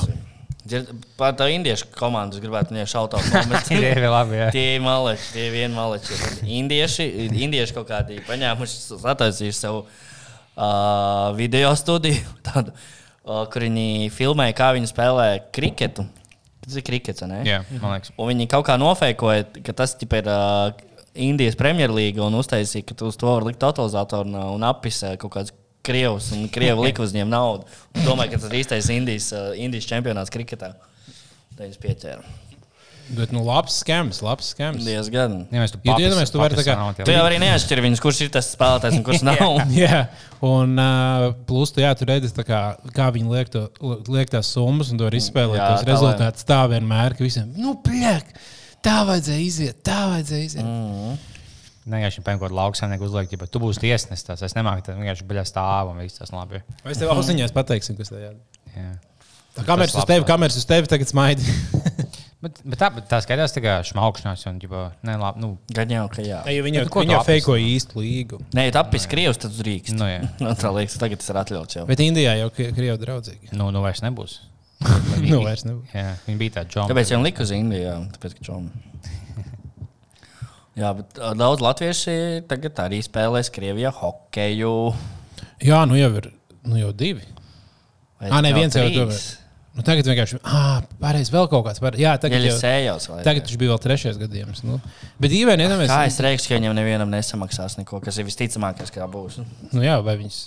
Par tā indiešu komandu es gribētu viņai šautāt. Tie ir labi. Jā. Tie ir maleči, tie ir vieni maleči. Indieši, indieši kaut kādi paņēmuši, sataisījuši sev uh, video studiju, tādu, uh, kur viņi filmēja, kā viņi spēlē kriketu. Tas ir krikets, ne? jā, man liekas. Un viņi kaut kā nofēkoja, ka tas ir uh, Indijas Premjerlīga un uztaisīja, ka tu uz to vari likt totalizatoru un, un appisē kaut kāds krievs un krievi lika uz viņiem naudu. Un Domāju, ka tas ir īstais Indijas, uh, Indijas čempionāts kriketā. Tā es pieķēru. Bet, nu, labs skams, labs skams. Diezgan. Ja mēs tu Jo tu vari tā kā- Tu jau arī neatšķiri viņus, kurš ir tas spēlētājs un kurš nav. Jā, un uh, plus, tu, jā, tu redzi, kā, kā viņi liek, to, liek tās summas, un tu vari izspēlēt Jā, tos tā rezultātus tā vienmēr, ka visiem, nu, plēk, tā vajadzēja iziet, tā vajadzēja iziet. Mm. Nē, ja šim pēkšņi lauksaimnieku uzliek, ja tu būsi tiesnesis, tas es nemāku, tad vienkārši baļā stāv un viss tas labi. Vai es tev ausiņās pateiksim, kas tajā ir? Tā kameras uz tevi, kameras uz tevi tagad smaidi. Bet, bet tā, tā skatās tā kā šmaukšanās un, ģipa, ne, labi, nu, Gan jau, ka jā. Ja viņa viņa apesi? feikoja īstu līgu. Nē, ja apis krievs, tad drīkst. nu, jā. Tā liekas, tagad tas ir atļauts jau. Bet Indijā jau kri- krievi draudzīgi. nu, nu vairs nebūs. nu, vairs nebūs. Jā, viņi bija tādi džoni. Kāpēc jau liku uz Indiju? Jā, tāpēc, ka čom. Jā, bet daudz latvieši tagad arī spēlēs Krievijā hokeju. Jā, nu jau ir nu jau divi. Nē, jau viens jau trīs? tomēr. Nu, tagad vienkārši, pārējais vēl kaut kāds. Pār... Jā, tagad jau. sējās. Tagad viņš bija vēl trešais gadījums. Nu. Bet īvēni, ja Kā mēs es teikšu, ka viņam nevienam nesamaksās neko, kas ir visticamākais, kā būs. Nu, jā, vai viņas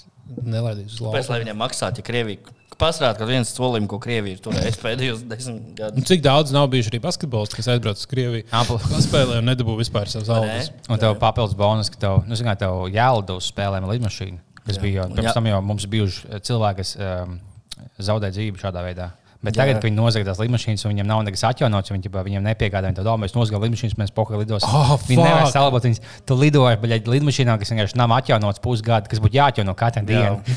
nelaidīs uz Pēc lauka. lai viņiem maksātu, ja Krievija pasrādāt, ka viens solim, ko Krievija ir turējusi pēdējos desmit Nu, gadus. cik daudz nav bijuši arī basketbolisti, kas aizbrauc uz Krieviju? Apple. Paspēlē un nedabū vispār savas algas. Un tev papildus bonus, ka tev, nu, zin, kā, tev jālido uz spēlēm ar lidmašīnu. Kas bija jau pirms Jā. tam, jau mums bijuši eh, cilvēki, kas um, zaudē dzīvi šādā veidā. Bet Jā. tagad, kad viņi nozagda tās lidmašīnas, un viņiem nav nekas atjaunots, viņi ģipā, viņiem nepiegādā. Viņi domā, mēs nozagām lidmašīnas, mēs pokaļ lidosim. Oh, viņi nevar salabot viņus. Tu lidoji pa lidmašīnā, kas vienkārši nav atjaunots pusgadu, kas būtu jāatjauno katru dienu.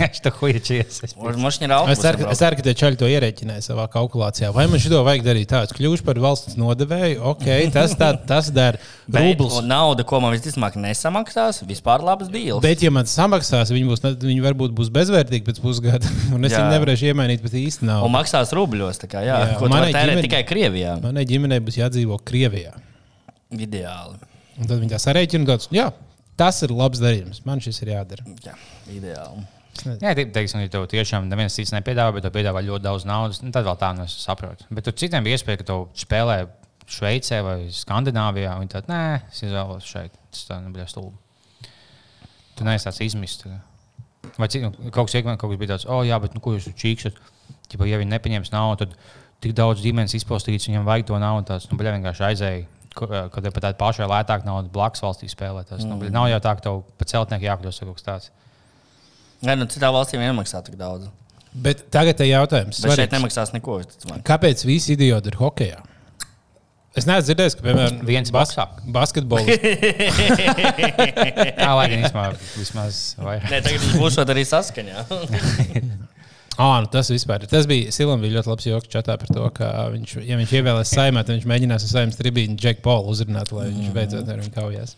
Es to ir Es ceru, ka- es tie čaļi to ierēķināja savā kalkulācijā. Vai man šito vajag darīt tādu? Kļūšu par valsts nodevēju, ok, tas, tā, tas dara Bet rublis. nauda, ko man visticamāk nesamaksās, vispār labs deals. Bet, ja man samaksās, viņi, būs, viņi varbūt būs bezvērtīgi pēc pusgada. Un es viņu nevarēšu iemainīt pat īsti Un naudu. Maksās rubļos. tā Kā, jā, Jā, ko tērēt ģimene- tikai Krievijā. Manai ģimenei būs jādzīvo Krievijā. Ideāli. Un tad viņi tā sarēķina, un tāds, jā, tas ir labs darījums. Man šis ir jādara. Jā, ideāli. Jā, te- teiksim, ja tev tiešām neviens cits nepiedāvā, bet tev piedāvā ļoti daudz naudas, nu, tad vēl tā nesaprotu. saprotu. Bet tur citiem bija iespēja, ka tu spēlē Šveicē vai Skandināvijā. Viņi tādi, nē, es izvēlos šeit. Tas tā nebija stulbi. Tu neesi tāds izmists. tā. Vai cik, nu, kaut kas, kaut kas bija tāds, oh, jā, bet nu, ko jūs čīkstat? Ķipa, ja viņi nepaņems naudu, tad tik daudz ģimenes izpostīts, viņam vajag to naudu. Tāds, nu, bļa, vienkārši aizēja. ko- Kad ir pat tāda paša lētāka nauda, blakus valstī spēlēt. Tas nu, bļa, nav jau tā, ka tev pa celtnieku jākļūst vai kaut kas tāds. Nē, nu, citā valstī nemaksā tik daudz. Bet tagad ir jautājums, Bet šeit nemaksās neko. kāpēc visi idioti ir hokeja? Es neesmu dzirdējis, ka, piemēram, Viens bas basketbols. Jā, lai gan vismaz, vismaz vai... Nē, tagad būs arī saskaņā. Ah, nu tas vispār ir. Tas bija Silam bija ļoti labs joks čatā par to, ka viņš, ja viņš ievēlēs saimē, tad viņš mēģinās ar saimnes tribīnu Džeku Polu uzrunāt, lai viņš beidzot ar viņu kaujās.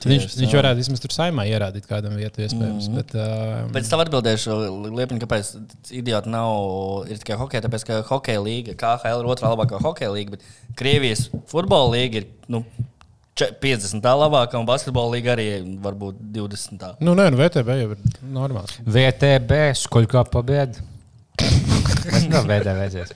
Tad viņš, Tieši viņš tā. varētu vismaz tur saimā ierādīt kādam vietu, iespējams. Mm -hmm. bet, Bet es tev atbildēšu, Liepiņa, kāpēc idioti nav ir tikai hokeja. Tāpēc, ka hokeja līga, KHL ir otrā labākā hokeja līga, bet Krievijas futbola līga ir nu, če- 50. labākā un basketbola līga arī varbūt 20. nu, nē, nu, VTB jau ir normāls. VTB, skoļkā pabeigta. Nav VTB. vajadzēs.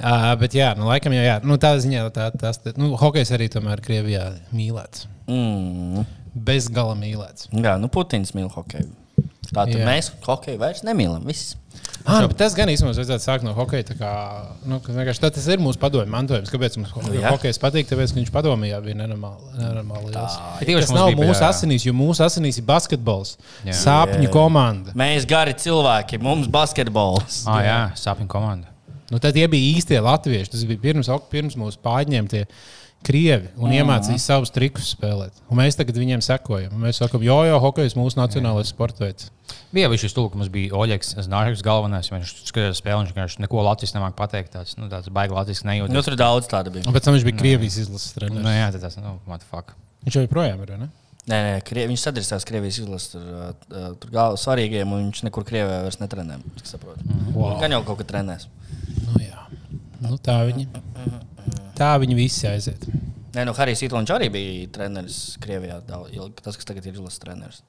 Uh, bet, jā, nu, laikam, jau, jā. Nu, tā ziņā, tā, tas, nu, hokejs arī tomēr Krievijā mīlēts. Mm. Bezgala mīlēts. Jā, nu Putins mīl hokeju. Tātad Jā. mēs hokeju vairs nemīlam. Viss. Ah, bet tas gan īstenībā vajadzētu sākt no hokeja. tā Kā, nu, tas ir mūsu padomju mantojums. Kāpēc mums ho jā. hokejs patīk? Tāpēc, ka viņš padomjā bija nenormāli, nenormāli īpaši Tas nav bija, mūsu jā. asinīs, jo mūsu asinīs ir basketbols. Jā. Sāpņu komanda. Mēs gari cilvēki, mums basketbols. Ah, jā, sapņu komanda. Nu, tad tie bija īstie latvieši. Tas bija pirms, pirms mūsu pārņēmuma tie krievi un iemācīja savus trikus spēlēt. Un mēs tagad viņiem sekojam. Mēs sakām, jo, jo, hokejs ir mūsu nacionālais sports veids. Ka mums bija Oļegs Znārks galvenais. Viņš skatījās spēli, viņš vienkārši neko latviešu nemāk pateikt. Tāds, nu, tāds baigi latviešu nejūt. Nu, tur daudz tādu bija. Un pēc tam viņš bija Krievijas izlases Nu, treneris. jā, tas nu, what the fuck. Viņš jau joprojām ir. Ne? Nē, nē, Krie, viņš sadarbojas Krievijas izlases tur, tur galvā svarīgiem, un viņš nekur Krievijā vairs netrenē. saprotu. Wow. Gan jau kaut kā trenēs. Nu, jā. nu, tā viņi. Tā viņi visi aiziet. Nē, nu, Harijs Itlons arī bija treneris Krievijā. daudz. Tas, kas tagad ir izlases treneris.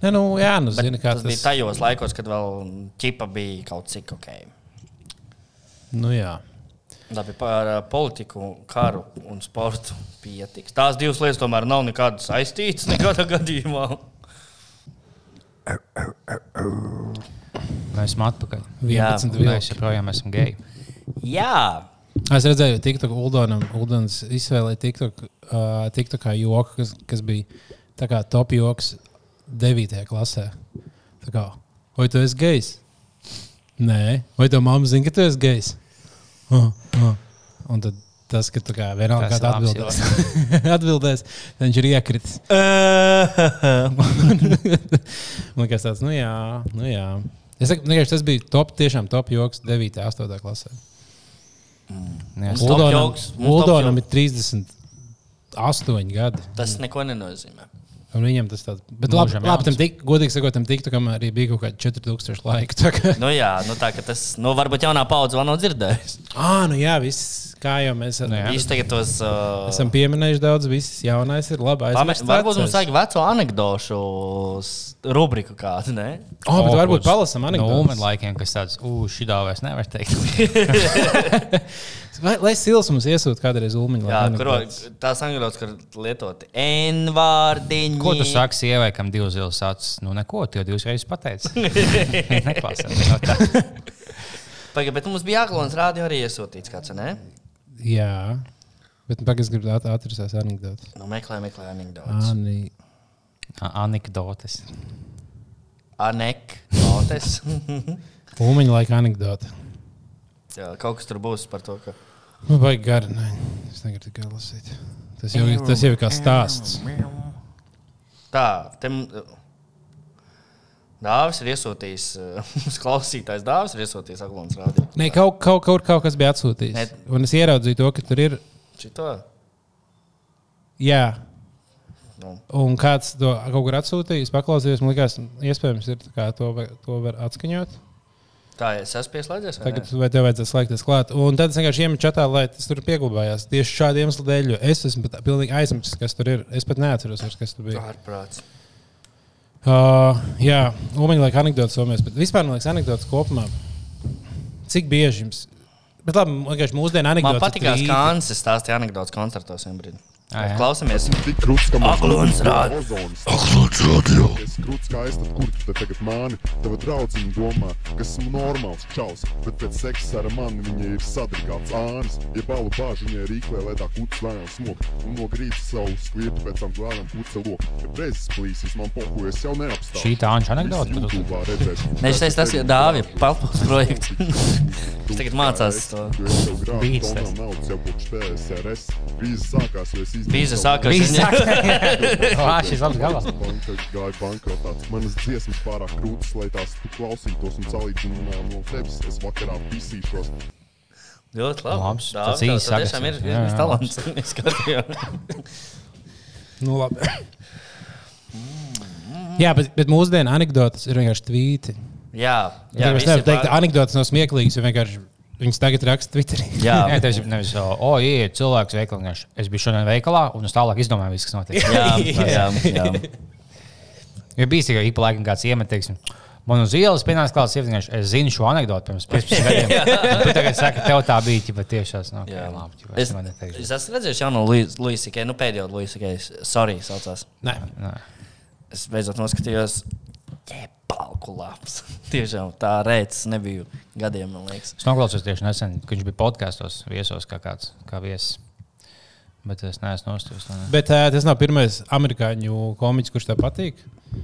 Ne, nu, jā, nu, zini, kā tas, tas bija tajos laikos, kad vēl ķipa bija kaut cik ok. Nu, jā. Labi, par uh, politiku, karu un sportu pietiks. Tās divas lietas tomēr nav nekādas saistītas nekādā gadījumā. Mēs esam atpakaļ. 11 Jā, vilki. Mēs joprojām esam geji. Jā, Es redzēju, ka Uldonam Uldons izvēlēja TikTok, uh, TikTok kā joku, kas, kas bija kā top joks 9. klasē. Tā kā, vai tu esi gejs? Nē, vai tev mamma zina, ka tu esi gejs? Uh, uh. Un tad tas, ka tu kā vienalga kādā atbildēs, atbildēs, viņš ir iekritis. Man liekas, tāds, nu jā, nu jā. Es saku, vienkārši tas bija top, tiešām top joks 9. un 8. klasē. Uldonam, Uldonam ir 38 gadi. tas neko nenozīmē. Un viņam tas tāds - bet labi, labi tam tik, godīgi sakot, tam tiktu, kam arī bija kaut kādi 4000 laika. Tā kā, Nu, jā, nu, tā ka tas, nu, varbūt jaunā paudze vēl nav dzirdējusi. ah, nu jā, viss, kā jau mēs Nu jā. Viņš tagad tos. Uh, esam pieminējuši daudz, viss jaunais ir labi. Pame, aizmirsts varbūt mums vajag veco anekdošu rubriku kādu, ne? Oh, bet O, varbūt palasam No anekdotus. Ulmena laikiem, kas tāds, uh, šī dā vairs nevar teikt. Vai, lai Sils mums iesūta kādreiz ulmiņu. Jā, kur tās angļos, kur lietot N-vārdiņu. Ko tu saki sievai, kam divas zilas acis? Nu, neko, tu jau divas reizes pateici. Neklāsās. Tā. Pagaid, bet mums bija jāklons rādio arī iesūtīts kāds, ne? Jā, bet pagaidzi gribu at- atrast tās anekdotas. Nu, meklē, meklē anekdotas. Ani. Anekdotes. Anekdotes. Ulmiņa laika anekdota. Jā, kaut kas tur būs par to, ka. Nu, vai gari, nē, es negribu tikai lasīt. Tas jau, tas jau ir kā stāsts. Tā, te m- Dāvis ir iesūtījis, uh, mūsu klausītājs Dāvis ir iesūtījis Aglons rādio. Nē, kaut, kaut, kaut, kaut kas bija atsūtīts. Ne- Un es ieraudzīju to, ka tur ir. Šito? Jā, Nu. un kāds to kaut kur atsūtīja. Es paklausījos, man liekas, iespējams, ir to, to var atskaņot. Tā, es esmu pieslēdzies. vai Tagad ne? vai tev vajadzēs slēgties klāt. Un tad es vienkārši iemetu čatā, lai tas tur pieglabājās. Tieši šādu iemeslu dēļ, es esmu pat pilnīgi aizmirsis, kas tur ir. Es pat neatceros, kas tur bija. Ārprāts. Uh, jā, Umeņa laika anekdotas somēs, bet vispār man liekas, anekdotas kopumā. Cik bieži jums? Bet labi, vienkārši mūsdienu Man anekdotas. patīkās, ir kā. Ansis stāstīja anekdotas koncertos. vienā jā. Klausamies. Aglons rādio. Aglons radio. Es krūts kā es, tad kur tu te tagad mani? Tava draudzene domā, ka esmu normāls čaus, bet pēc seksa ar mani viņa ir sadrigāts ānis. Ja balu bāž viņai rīklē, lai tā kuts lēnām smok, un no grības savu skvietu pēc tam lēnām puce lok. Ja prezes plīsīs man poku, es jau neapstāju. Šī tā redzēs. Nē, šis tas ir Dāvija Palpus projekts. Viņš tagad mācās to. Tas. Tas naudas jau kopš PSRS. Krīze sākās, jo es izdevu Bīza savu- sākās. Vā, šis labs galā. Banka gāja bankrotā. Manas dziesmas pārāk krūtis, lai tās tu klausītos un salīdzinājumā no tevis. Es vakarā pisīšos. Ļoti labi. Labs, Dāvi, tas īsts tev tiešām ir. Jā, ir jā. talants. Es skatījos. Nu, labi. Jā, bet, bet mūsdienu anekdotas ir vienkārši tvīti. Jā, Jā, jā, es nevaru teikt, pār- ka anekdotas nav smieklīgas, jo vienkārši viņas tagad raksta Twitterī. Jā, Jā, tas ir nevis, o, o ieiet cilvēks veikalā. Es biju šodien veikalā, un es tālāk izdomāju, viss, kas notiek. jā, jā, jā. Ir bijis tikai ik pa laikam kāds iemetīgs. Man uz ielas pienāca klāts, vienkārši es zinu šo anekdoti pirms 15 gadiem. Un Tu tagad saki, tev tā bija ķipa, tiešās. Nu, okay, labi, ķipa, Es, es, es, es, es esmu redzējis jauno Luisikai, nu pēdējo Luisikai, sorry, saucās. Nē, Es beidzot noskatījos, ķepalku labs. Tiešām tā rēcis nebija gadiem, man liekas. es noklausījos tieši nesen, kad viņš bija podkāstos viesos kā kāds kā viesis. Bet es neesmu nostājis. bet uh, tas nav pirmais amerikāņu komiķis, kurš tev patīk.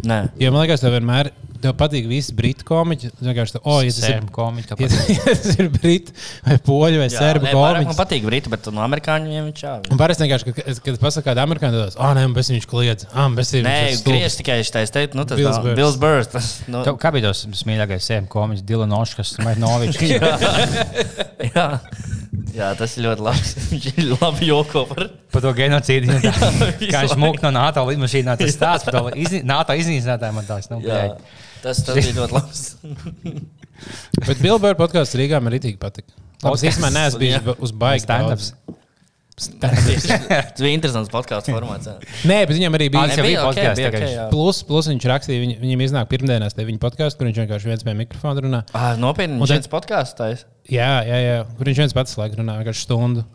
Nē, Jo man liekas, tev vienmēr tev patīk visi britu komiķi. Vienkārši tā, oh, ja tas ir, Sērmu komiķi. ja, ja tas ir briti vai poļu vai serbu nē, vairāk man komiķis. patīk briti, bet no amerikāņu viņiem viņš čāvi. Un parasti vienkārši, kad, kad pasakā, kāda amerikāņu tādas, ah, nē, bez viņš kliedz, ah, bez viņš Nē, ir stulbs." griež tikai šitais teikt, nu tas Bills nav-. Bills Burrs. Tas, nu, Tev, kā bija tas mīļākais sērmu komiķis, Dilana Oškas, Maitnovičs? jā. jā, tas ir ļoti labs. Viņš ir labi joko par. Par to genocīdu. tā. visu Kā viņš mūka no NATO lidmašīnā, tas stāsts par to izni, NATO iznīcinātāju man tās. Nu, Jā, tas, tas bija ļoti labs. Bet Bilbao podkāsts Rīgā man. Labi, es Podcasts, īstenībā neesmu bijis uz baigas Stand-ups. Tas bija interesants podkāstu formāts. Nē, bet viņam arī bija. tas jau bija ok, podcasts bija tagad. ok, jā. Plus, plus viņš rakstīja, viņ, viņam iznāk pirmdienās te viņa podkāstu, kur viņš vienkārši viens pie mikrofona runā. Ah, Nopietni, viņš viens podkāsts taisa. Jā, jā, jā. Kur viņš viens pats laikam runā, vienkārši stundu.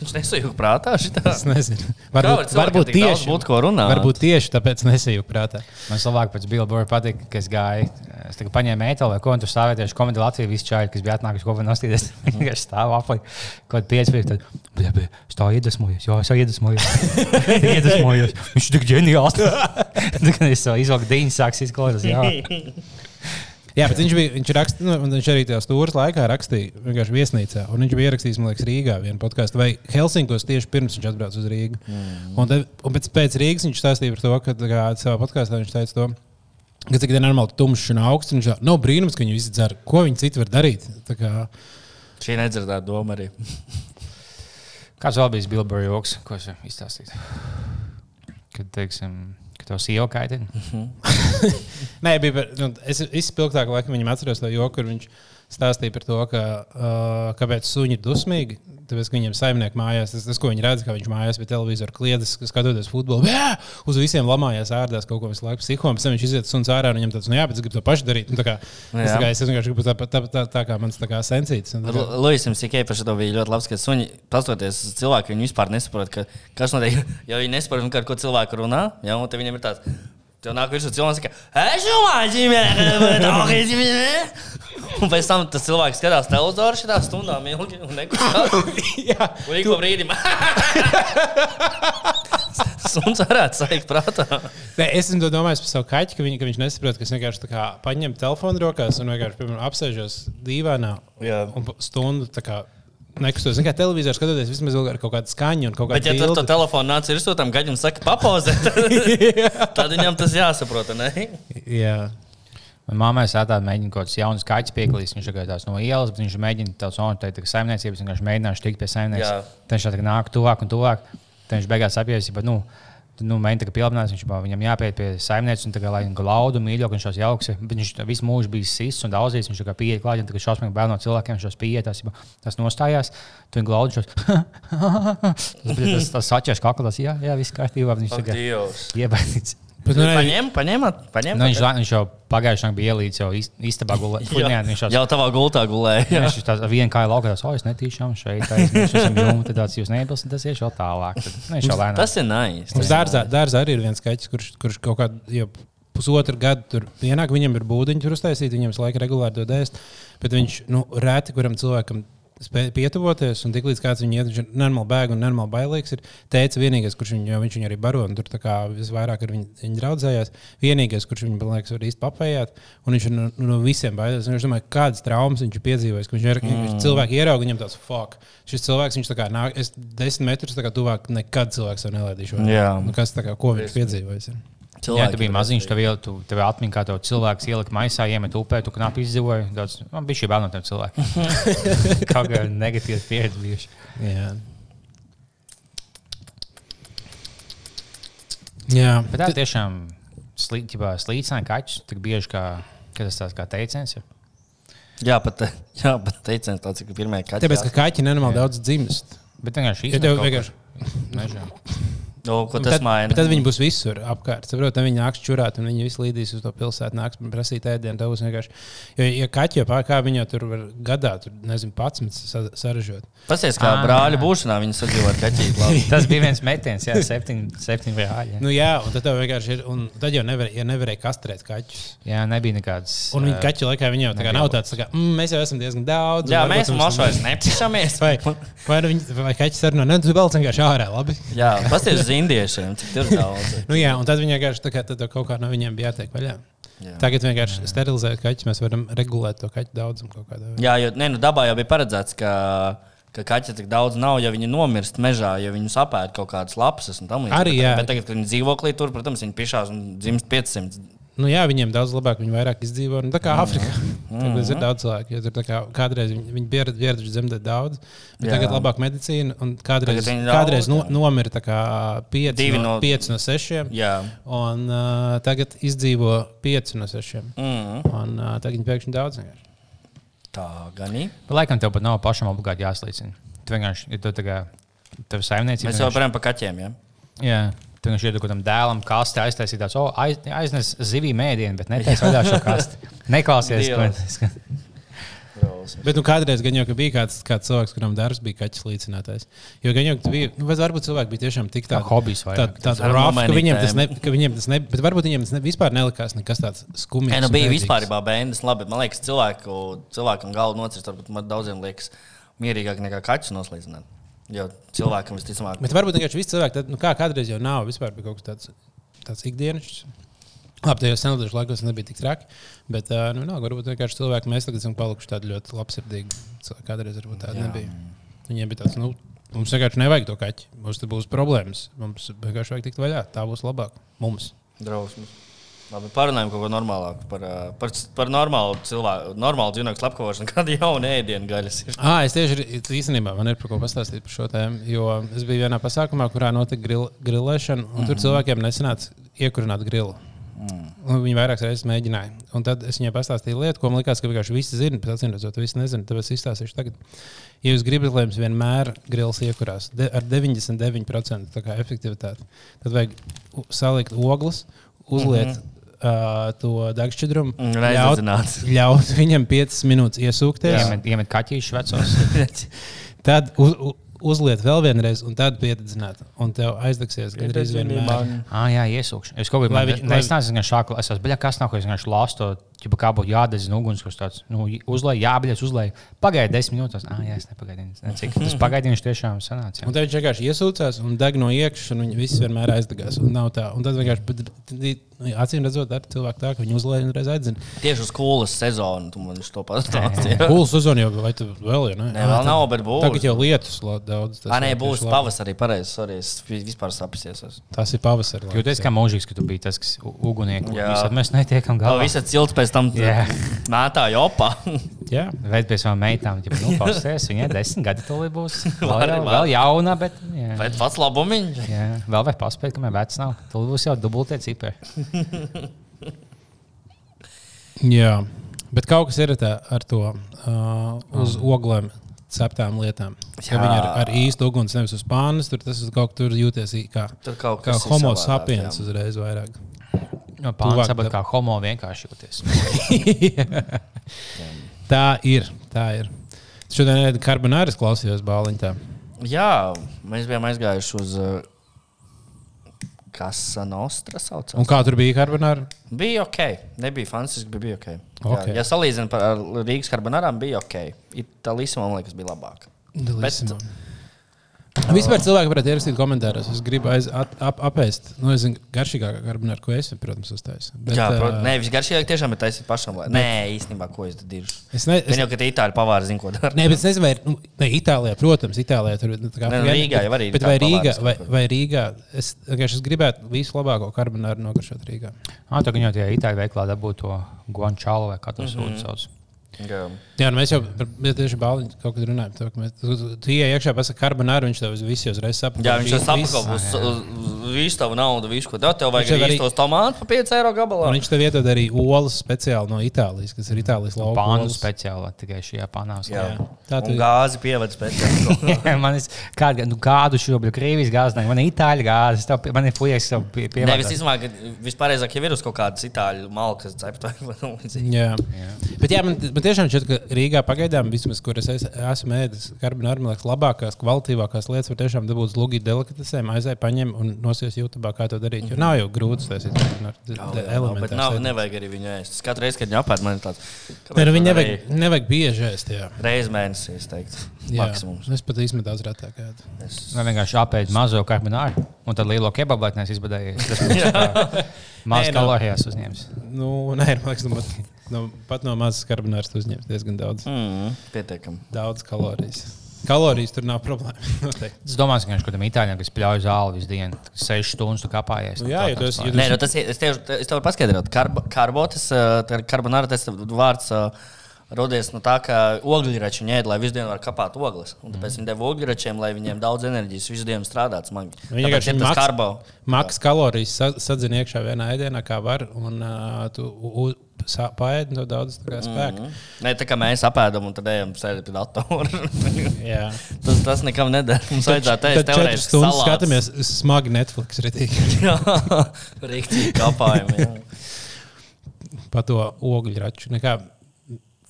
Viņš nesajūta prātā šitā. Es nezinu. var Varbūt, cilvēkiem varbūt tieši būt ko runāt? Varbūt tieši tāpēc nesajūta prātā. Man labāk pēc Billboard patīk, ka es gāju. Es tikai paņēmu mēteli, vai ko, un tur stāvēja tieši komēdija Latvijas visi čāļi, kas bija atnākuši kopā nostīties. Viņi vienkārši stāv aplī, kaut kādā 5 minūtēs. Tad, es tā iedvesmojos, jā, es jau iedvesmojos. Iedvesmojos. Viņš ir tik ģeniāls. Tad, kad es savu izvilku dīņu, sāks izklausīties. Jā, Jā, bet viņš, bija, viņš, rakst, nu, un viņš arī tajā stūra laikā rakstīja vienkārši viesnīcā. Un viņš bija ierakstījis, man liekas, Rīgā vienu podkāstu vai Helsinkos tieši pirms viņš atbrauca uz Rīgu. Mm. Un, te, un pēc, pēc Rīgas viņš stāstīja par to, ka tā kā, savā podkāstā viņš teica to. Ka cik tā ir normāli tumšs un augsts. un Viņš jau nav brīnums, ka viņi visi dzer. Ko viņi citi var darīt? Tā Kā, Šī nedzirdēta doma arī. Kāds vēl bija Billboard joks, ko es varu izstāstīt? Kad, teiksim, ka tev sieva kaitina. Nē, bija, nu, es izspilgtāk laikam viņam atceros to joku, kur viņš stāstīja par to, ka, uh, kāpēc suņi ir dusmīgi. Tāpēc, ka viņiem saimnieki mājās, tas, tas, ko viņi redz, ka viņš mājās pie televizora kliedzas, skatoties futbolu, jā, uz visiem lamājās ārdās kaut ko visu laiku psihom. Pēc tam viņš iziet suns ārā un viņam tāds, nu jā, bet es gribu to pašu darīt. Nu, tā kā, es, tā kā, es vienkārši gribu tā, tā, tā, tā, tā kā mans tā kā sensīts. Un kā- Luisam Sikai par šo bija ļoti labs, ka suņi, pastoties uz cilvēku, viņi vispār nesaprot, ka, kas notiek. Jo viņi nesaprot, kā ar ko cilvēku runā, ja, un te viņiem ir tāds. Tev nāk virsū cilvēks, ka es domāju, ka Un pēc tam tas cilvēks skatās televizoru šitā stundām ilgi un nekustās. Un ik pa brīdim. Suns varētu saikt prātā. Nē, es domājis par savu kaķi, ka, viņ, ka viņš nesaprot, ka es vienkārši tā kā paņemu telefonu rokās un vienkārši piemēram, apsēžos dīvainā un stundu tā kā nekustos. Kā televizors skatoties, vismaz ar kaut kādu skaņu un kaut Bet, kādu ja tu to telefonu nāc ir tam gaļam, saka, papozē, tad, tad viņam tas jāsaprot. Ne? Jā. Māmai sētā mēģina kaut kāds jauns kaķis pieklīst. Viņš ir tāds no ielas, bet viņš mēģina tādu zonoteikt, ka saimniecības viņš mēģināšu tikt pie saimniecības. Tad viņš tā kā nāk tuvāk un tuvāk. Tad viņš beigās apjēs, ka, nu, nu, tā kā pilnās, viņš bā, viņam jāpiet pie saimniecības un tā kā, lai viņu glaudu mīļo, ka viņš tos jauks. Viņš visu mūžu bija sis un daudzīs. Viņš kā pieiet klāt, un tā kā šausmīgi bail no cilvēkiem, tos pieiet, tas, tas nostājās. Tu viņu glaudu šos. tas tas, tas saķers kaklas, jā, jā, viss kārtībā. Viņš Dievs. iebaidīts. Bet, nu, nē, Paņem, paņemat, paņem. Nu, viņš, viņš jau pagājušajā gadā bija ielīdz jau istabā gulēt. Jā, Viņš jau jau tavā gultā gulēja. jā. Viņš tā viena kāja laukā, tas oh, es netīšām šeit, aizmirsu jumtu, tad tāds jūs neiebilstat, tas ies vēl tālāk. Tad, nu, lēnām. Tas ir nice. Mums dārzā, dārzā arī ir viens kaķis, kurš, kurš kaut kādā jau pusotru gadu tur ienāk. Viņam ir būdiņi tur uztaisīti, viņam visu laiku regulāri dod ēst. Bet viņš nu, reti kuram cilvēkam spēj pietuvoties, un tiklīdz kāds viņu iet, viņš ir normāli bēg un normāli bailīgs. Ir teicis, vienīgais, kurš viņu, viņš viņu arī baro, un tur visvairāk ar viņu, viņu draudzējās. Vienīgais, kurš viņu, man liekas, var īsti papējāt, un viņš no, no visiem baidās. Viņš domāja, kādas traumas viņš ir piedzīvojis. ka Viņš ir mm. cilvēki ierauga, viņam tāds fuck. Šis cilvēks, viņš tā kā nāk, es desmit metrus tuvāk nekad cilvēks. Jā. Nu, kas tā kā, ko viņš piedzīvojis? ir? Jā, tu biji maziņš, tev, tu, tev atmiņā, kā tev cilvēks ielika maisā, iemet upē, tu knapi izdzīvoji. Daudz, man bija šī bail no tiem cilvēkiem. Kā negatīva pieredze bijuši. Jā. Jā, Bet tā tiešām slīdināja kaķus tik bieži, kā, tas tāds kā teiciens. Ir. Jā, pat, jā, pat teiciens tāds, ka pirmie kaķi. tāpēc, ka kaķi nenormāli daudz dzimst. Bet vienkārši Ja īstenībā tev kaut vienkārši. mežā. Nu, ko tas Tad, maina? bet tad viņi būs visur apkārt. Saprot, viņi nāks čurāt, un viņi visi līdīs uz to pilsētu, nāks prasīt ēdienu. Tev būs vienkārši. Jo, ja kaķi jau pār kā viņi jau tur var gadā, tur nezinu, pats saražot. Pasies, kā Ā. brāļa būšanā viņi sadzīvo ar kaķīti. Tas bija viens metiens, jā, septiņi, septiņi brāļi. Nu, jā, un tad vienkārši ir. Un tad jau nevar, ja nevarēja kastrēt kaķus. Jā, nebija nekādas. Un viņi ā, kaķi laikā viņi jau tā kā nav tāds, tā kā, mm, mēs jau esam diezgan daudz. Jā, mēs vairs nepišamies. Vai, vai, nu viņi, vai kaķis sarunā, ne, tu vēl vienkārši ārā, labi. Jā, pasies indiešiem, cik tur daudz. Nu, jā, un tad viņi vienkārši tā kā, tad kaut kā no viņiem bija jātiek vaļā. Jā. Tagad vienkārši sterilizēt kaķus, mēs varam regulēt to kaķu daudzumu kaut kādā veidā. Jā, jo ne, nu, dabā jau bija paredzēts, ka, ka kaķi tik daudz nav, ja viņi nomirst mežā, ja viņi sapēta kaut kādas lapas un tam līdzīgi. Arī, Bet-. Bet tagad, kad viņi dzīvoklī tur, protams, viņi pišās un dzimst 500. Nu, jā, viņiem daudz labāk, viņi vairāk izdzīvo. Nu, tā kā Āfrikā. Tur ir daudz cilvēku. tā kā kādreiz viņi, viņi bija ieraduši dzemdēt daudz, bet Jā. tagad ir labāka medicīna. un Kādreiz, Tagad viņi kādreiz daudz, no, nomira tā kā 5 Divi no, no- 5 no 6. Jā. Un uh, tagad izdzīvo 5 no 6. Mm. Un uh, tagad viņi pēkšņi daudz. vienkārši. Tā gan ir. Bet laikam tev pat nav pašam obligāti jāslīcina. Tu vienkārši, tu tā kā tev saimniecība. Mēs jau varam par kaķiem. Ja? Jā. Tu vienkārši iedod tam dēlam kasti, aiztaisīt tādu, oh, aiz, aiznes zivī mēdienu, bet netaisa vaļā šo kasti. Neklausies, ko Dievs. tas Bet nu, kādreiz gan jau ka bija kāds, kāds cilvēks, kuram darbs bija kaķis līdzinātājs. Jo gan jau ka bija, nu, vai varbūt cilvēki bija tiešām tik tādi hobijs Tā, vairāk. tā, var rough, ka viņiem tas, ne, ka viņiem tas ne, bet varbūt viņiem tas ne, vispār nelikās nekas tāds skumjš. Nē, nu bija vispār bērns. Labi, man liekas, cilvēku, cilvēkam galvu nocirst, varbūt man daudziem liekas mierīgāk nekā kaķus noslīdzināt. Jo cilvēkam visticamāk, Bet varbūt vienkārši visi cilvēki, tad, nu, kā kādreiz jau nav, vispār bija kaut kas tāds, tāds ikdienas. Labi, tajos senākos laikos nebija tik traki, bet, nu, nav, varbūt vienkārši cilvēki, mēs tagad esam palikuši tādi ļoti labsirdīgi. Kādreiz varbūt tādi Jā. nebija. Viņiem bija tāds, nu, mums vienkārši nevajag to kaķi. Mums būs problēmas. Mums vienkārši vajag tikt vaļā. Tā būs labāk mums. drausmas. Labi, parunājam kaut ko normālāku par, par, par normālu cilvēku, normālu dzīvnieku slepkavošanu, kāda jauna ēdienu gaļas ir. Ah, es tieši īstenībā man ir par ko pastāstīt par šo tēmu. Jo es biju vienā pasākumā, kurā notika grill, grillēšana, un mm -hmm. tur cilvēkiem nesanāca iekurināt grilu. Mm. Viņi vairākas reizes mēģināja. Un tad es viņai pastāstīju lietu, ko man liekas, ka vienkārši visi zina, bet acīm redzot, visi nezina. Tāpēc es izstāstīšu tagad. Ja jūs gribat, lai jums vienmēr grils iekurās de, ar 99% tā kā efektivitāti, tad vajag salikt ogles, uzliet mm -hmm. Uh, to degšķidrumu, Un ļaut, ļaut viņam 5 minūtes iesūkties. Iemet, iemet kaķīšu vecos. Tad uz, uzliet vēl vienreiz, un tad piededzināt. Un tev aizdegsies gandrīz vienmēr. Ah, jā, iesūkšu. Es kaut kādā veidā nesācu, ka šādu es esmu beļā, kas nav, ko es vienkārši to, ķipa, kā būtu jādedzina ugunskurs tāds. Nu, uzlēj, jābeļas, uzlēj. Pagaidā desmit minūtes. Ah, jā, es nepagaidīju. Ne, cik tas pagaidījums tiešām sanāca. jā. Un tad viņš vienkārši iesūcās un deg no iekšas, un viņi visi vienmēr aizdegās. Un nav tā. Un tad vienkārši, bet, acīm redzot, ar cilvēku tā, ka viņi uzlēja un reiz aizzina. Tieši uz skolas sezonu tu man to pastāstīji. Kūls sezona jau, vai tu vēl, ja ne? Nē, vēl nav, bet būs. Tagad jau lietus daudz. tas Ah, nē, būs pavasarī. Pareizi, sorry, es vi- vispār sapsies. Tas ir pavasarī. Jūties kā mūžīgs, ka tu biji tas, kas ugunieks. Jā. Visad mēs netiekam Galā ir cilts pēc tam Jā. mētāja opā. Jā. Veid pie savām meitām, ja nu, pasties, viņai desmit gadi to būs. Vēl, var. vēl jauna, bet. Jā. Bet pats labumiņš. Jā, vēl vajag paspēt, kamēr vecs nav. Tur būs jau dubultie cipari. Jā. Bet kaut kas ir tā, ar to uh, uz oglēm ceptām lietām. Jā. viņi ir ar īstu uguns, nevis uz pānas. Tur tas ir kaut kur jūties kā, Tur kaut kā kas ir homo sapiens uzreiz vairāk. No Pāns saprot, kā homo vienkārši jūties. Tā ir. Tā ir. Šodien ir karbonāras klausījos bāliņā. Jā, mēs bijām aizgājuši uz uh, Casa Nostra. Saucās. Un kā tur bija karbonāra? Bija ok, nebija fantastiski, bet bija ok. Ok. Jā, ja salīdzinām ar Rīgas karbonārām, bija ok. Itālijas man liekas, bija labāk. Delissimo. Vispār cilvēki varētu ierakstīt komentāros. Es gribu aiz, at, ap, apēst. Nu, es zinu, garšīgākā karbonāra, ko es, protams, uztaisīju. Bet, Jā, protams, nē, visgaršīgāk tiešām ir taisīt pašam. Lai... Nē, īstenībā, ko es darīju. Es, ne, es, jau, ka tie itāļu pavāri zina, ko dara. Nē, bet es nezinu, vai nu, ne, Itālijā, protams, Itālijā tur nu, tā kā Ne, nu, Rīgā jau arī ir Bet vai Rīgā, vai, vai Rīgā es, es gribētu visu labāko karbonāru nogaršot Rīgā. Ah, tā gan jau tajā itāļu veiklā dabūtu to guančālu vai kā to Mhm. sūdu sauc. Jā. Jā, nu mēs jau tieši bāliņu kaut kad runājam. To, ka mēs, tu, tu, tu ienāc iekšā, pasakā karbonāru, viņš tev visu uzreiz saprot. Jā, viņš jau sapako uz, uz, uz visu tavu naudu, visu, ko tev, tev vajag Viņš jau arī tos tomātus par 5 eiro gabalā. Un viņš tev iedod arī olas speciāli no Itālijas, kas ir Itālijas lauka. Pānu speciāli tikai šajā pānā. Jā. Tā Un tu- gāzi pievada speciāli. man ir kāda, nu, kādu šobrīd Krievijas gāzi, man ir itāļu gāzi, tev man ir fujas, tev pie, pie Nevis izmā, ka vispārējais ir uz kaut kādas itāļu malkas cepta. Jā. jā. Bet jā, man, man tiešām šķiet, ka Rīgā pagaidām, vismaz, kur es es- esmu ēdis, karbonāra, man liekas, labākās, kvalitīvākās lietas var tiešām dabūt lugīt delikatesēm, aizēj paņem un nosies YouTube, kā to darīt. Jo nav jau grūti tas ir Bet elements. nav, nevajag arī viņu ēst. Es Katru reizi, kad viņi apēd, man ir tāds. Nu, viņi nevajag, nevajag bieži ēst. Jā. Reizes mēnesī, es teiktu. Jā. Maksimums. Es pat īstenībā daudz retāk ēdu. Es... Vai vienkārši apēst mazo karbonāru un tad lielo kebabu, lai neesmu izbadējies. Tas ir maz Nē, nu. kalorijas uzņēmis. Nu, nē, man liekas, nu, pat, nu, no mazas karbonāras tu uzņems diezgan daudz, Mm, pietiekami. daudz kalorijas. Kalorijas tur nav problēma. noteikti. Es domāju, ka kādam itāļam, kas pļauj zāli visu dienu, 6 stundas tu kāpājies. Nu jā, esi- jo tu Nē, nu, tas ir. Es tev, es tev varu paskaidrot, Karbo- karbotas, eh, karbonāra tas vārds. eh, Rodies no tā, ka ogļrači viņi ēd, lai visu dienu var kapāt ogles. Un tāpēc viņi deva ogļračiem, lai viņiem daudz enerģijas visu dienu strādāt smagi. Viņi Tāpēc vienkārši ir tas maks- karbo. Maks kalorijas sa- sadzina iekšā vienā ēdienā, kā var. Un uh, tu paēdi no daudz kā spēka. Mm -hmm. Nē, tā kā mēs apēdam un tad ejam sēdēt pie datora. Jā, tas, tas nekam neder. Mums vajadzētu ēst teorētiski stundas skatāmies smagi Netflix ritīgi Jā, rīktīgi kapājumi. jā. pa to ogļu raču. Nekā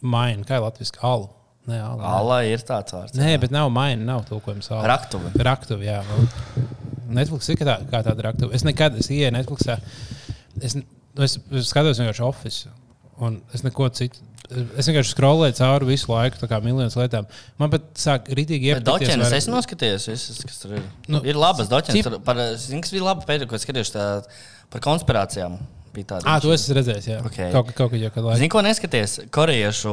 maina, kā latviski alu. Nē, alu. Alā ir tāds vārds. Nē, bet nav maina, nav tulkojums. Raktuve. Raktuve, jā. Netflix ir kā, tā, kā tāda raktuve. Es nekad, es ienāku Netflixā, es, es, es skatos vienkārši Office. Un es neko citu. Es vienkārši skrolēju cauri visu laiku, tā kā miljonus lietām. Man pat sāk rītīgi iepatikties. Doķenes vairāk- es noskatījos, visas, kas tur ir. Nu, ir labas doķenes. cip- Par, zini, kas bija labi pēdējā, ko skatījos tā, par konspirācijām. Tāda. Ah, to es esmu redzējis. Jā, Ok. kaut, kaut jau kādā laikā. Zini, ko neskaties? Korejiešu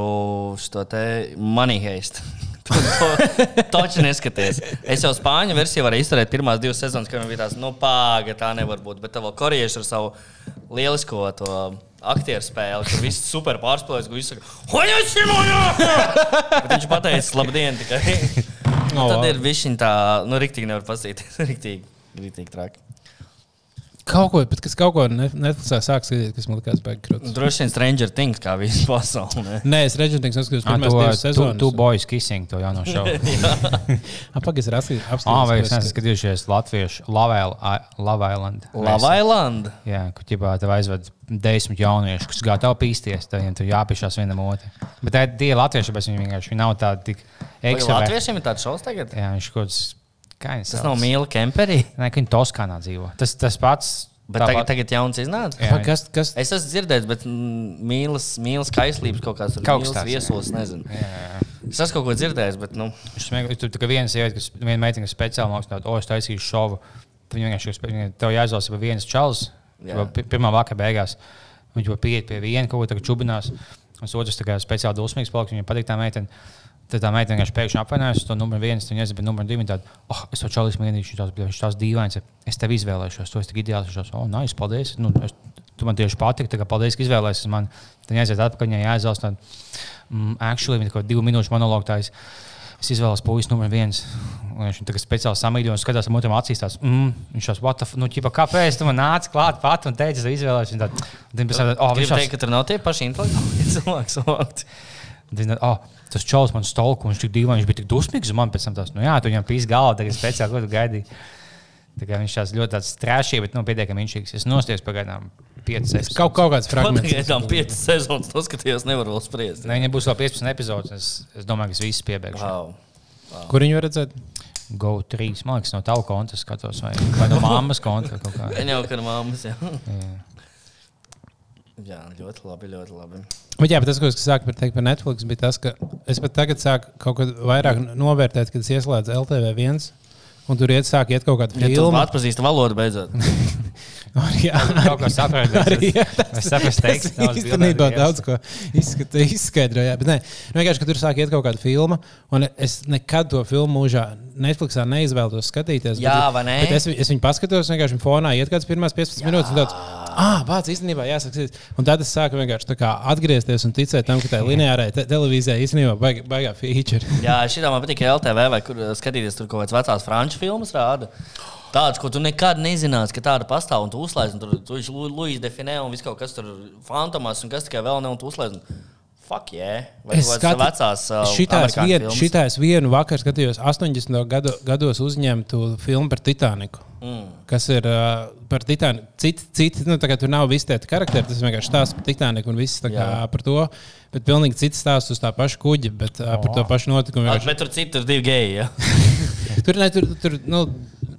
šo te money heist. Toči neskaties. Es jau spāņu versiju varēju izturēt pirmās divas sezonas, kad man bija tāds, nu, pāga, tā nevar būt. Bet tev vēl korejieši ar savu lielisko to aktieru spēli, kur viss super pārspēlēts, kur viss saka, šimoja! Bet viņš pateica, labdien, tikai. Nu, Oh, tad ir viņš tā, nu, riktīgi nevar pasīties. Riktīgi, riktīgi traki. Kaut ko, bet kas kaut ko ne- Netflixā sāk skatīt, kas man likās baigi krūtis. Droši vien Stranger Things kā visu pasauli. Nē, es redzu, ka tas ir Ah, pirmās to, divas tu, sezonas. tu boys kissing, to jauno šovu. Apakaļ ir apskatīts. Ah, vai jūs neesat skatījušies latviešu Love Island- Love Island? Lava Island. Jā, kur ķipā tev aizved desmit jauniešu, kas gatavi pīsties, tad viņiem tur jāpiešās vienam otram. Bet tā ir tie latvieši, bet viņi vienkārši viņi nav tādi tik Vai ekstraverti. Latviešiem ir tāds šovs tagad? Jā, viņš kaut kāds. Kā viņš Tas nav mīla kemperī. Nē, ka viņi Toskānā dzīvo. Tas, tas pats. Bet tagad, tagad jauns iznāca. Jā. Kas, kas, Es esmu dzirdējis, bet mīlas, mīlas kaislības kaut kāds tur Kaut jā. viesos, nezinu. Jā, jā. Es esmu kaut ko dzirdējis, bet, nu, Viņš smieklīgi, tur tā kā viena sieviete, kas viena meitene, kas speciāli mākslinieks, o, es taisīšu šovu. Tad viņa vienkārši tev jāizlasa pa. Jā. vai pi- Pirmā vakara beigās viņš jau pieiet pie viena, kaut ko tagad čubinās. Un es otrs kā speciāli dusmīgs paliks, viņam patīk tā meitene. Tad tā meitene vienkārši pēkšņi apvainojas to numuru viens, viņa nezina, bet numuru divi tādu, oh, es to čalis mēģināšu, tās, viņš tās dīvains, es tev izvēlēšos, to es tik ideāls, es oh, nice, paldies. Nu, es, tu man tieši patīk, tā kā paldies, ka izvēlējies man. Tad aiziet atpakaļ, viņai jāizvēlas tādu, mm, actually, viņa kaut divu minūšu monologu. tā Es, izvēlos puisi numur viens. Viņš tagad speciāli samīļo un skatās ar mutiem acīs. Tās, mm, viņš tās, what the f, nu, ķipa, kāpēc tu man nāci klāt pat un teici, es izvēlējos. Tad, tad, pēc tam, oh, gribu viņš tās, teikt, ka tur nav tie paši intelektuāli cilvēki. savākti. Tad, oh, tas čels man stolku, viņš tik dīvaini, viņš bija tik dusmīgs. un Man pēc tam tas, nu jā, tu viņam pīs galvu, tagad speciāli, ko tu gaidīji. Tā kā viņš tās ļoti tāds strāšīgi, bet nu, pietiekami inšīgs. Es nostājos pagaidām 5, 6. kaut, kaut kāds fragments. tam piecas sezonas noskatījos, nevaru vēl spriest. Ne, viņam būs vēl 15 epizodes. Es, es domāju, ka es visu piebeigšu. Wow. Kur viņu var redzēt? Go 3. Man liekas, no tava konta skatos, vai, vai no mammas konta. kaut kā. Viņa jau ir māmas. Jā. Jā. Jā, ļoti labi, ļoti labi. Bet, jā, bet tas, ko es sāku par, teikt par Netflix, bija tas, ka es pat tagad sāku kaut ko vairāk novērtēt, kad es ieslēdzu LTV1. Un tur iet, sāk iet kaut kāda Ja tu atpazīsti valodu beidzot. Jā, Kaut kā saprotu. arī jā, Es saprotu, Tas teiks, nav īstenībā daudz ko izskaidroja. Bet nē, nu vienkārši, ka tur sāk iet kaut kāda filma, un es nekad to filmu mūžā Netflixā neizvēlos skatīties. Jā, bet, vai ne? Bet es, es viņu paskatos, vienkārši fonā iet kāds pirmās 15 minūtes. un Tāds, Ah, pats īstenībā jāsaka. Un tad es sāku vienkārši tā kā atgriezties un ticēt tam, ka tā lineārai te televīzijai īstenībā baigā, baigā feature. Jā, šī man patīk LTV, vai kur uh, skatīties tur kaut kādas vecās franču filmas rāda. Tāds, ko tu nekad nezināsi, ka tāda pastāv, un tu uzlaiž, un tur tu viņš Luīs definē, un viss kaut kas tur fantomās, un kas tikai vēl ne, un tu uzlaiž. Fuck, yeah. Vai Es uh, Šitās, filmas. šitās vienu vakaru skatījos 80. Gadu, gados uzņemtu filmu par Titaniku. Mm. Kas ir uh, par Titaniku? Citi, citi nu, tur nav visi tie karakteri, tas vienkārši stāsta par Titaniku un viss kā par to. Bet pilnīgi cits stāsts uz tā paša kuģa, bet uh, par to pašu notikumu. Vienkārši- Bet tur citur divi geji. Ja? Tur, ne, tur, tur nu,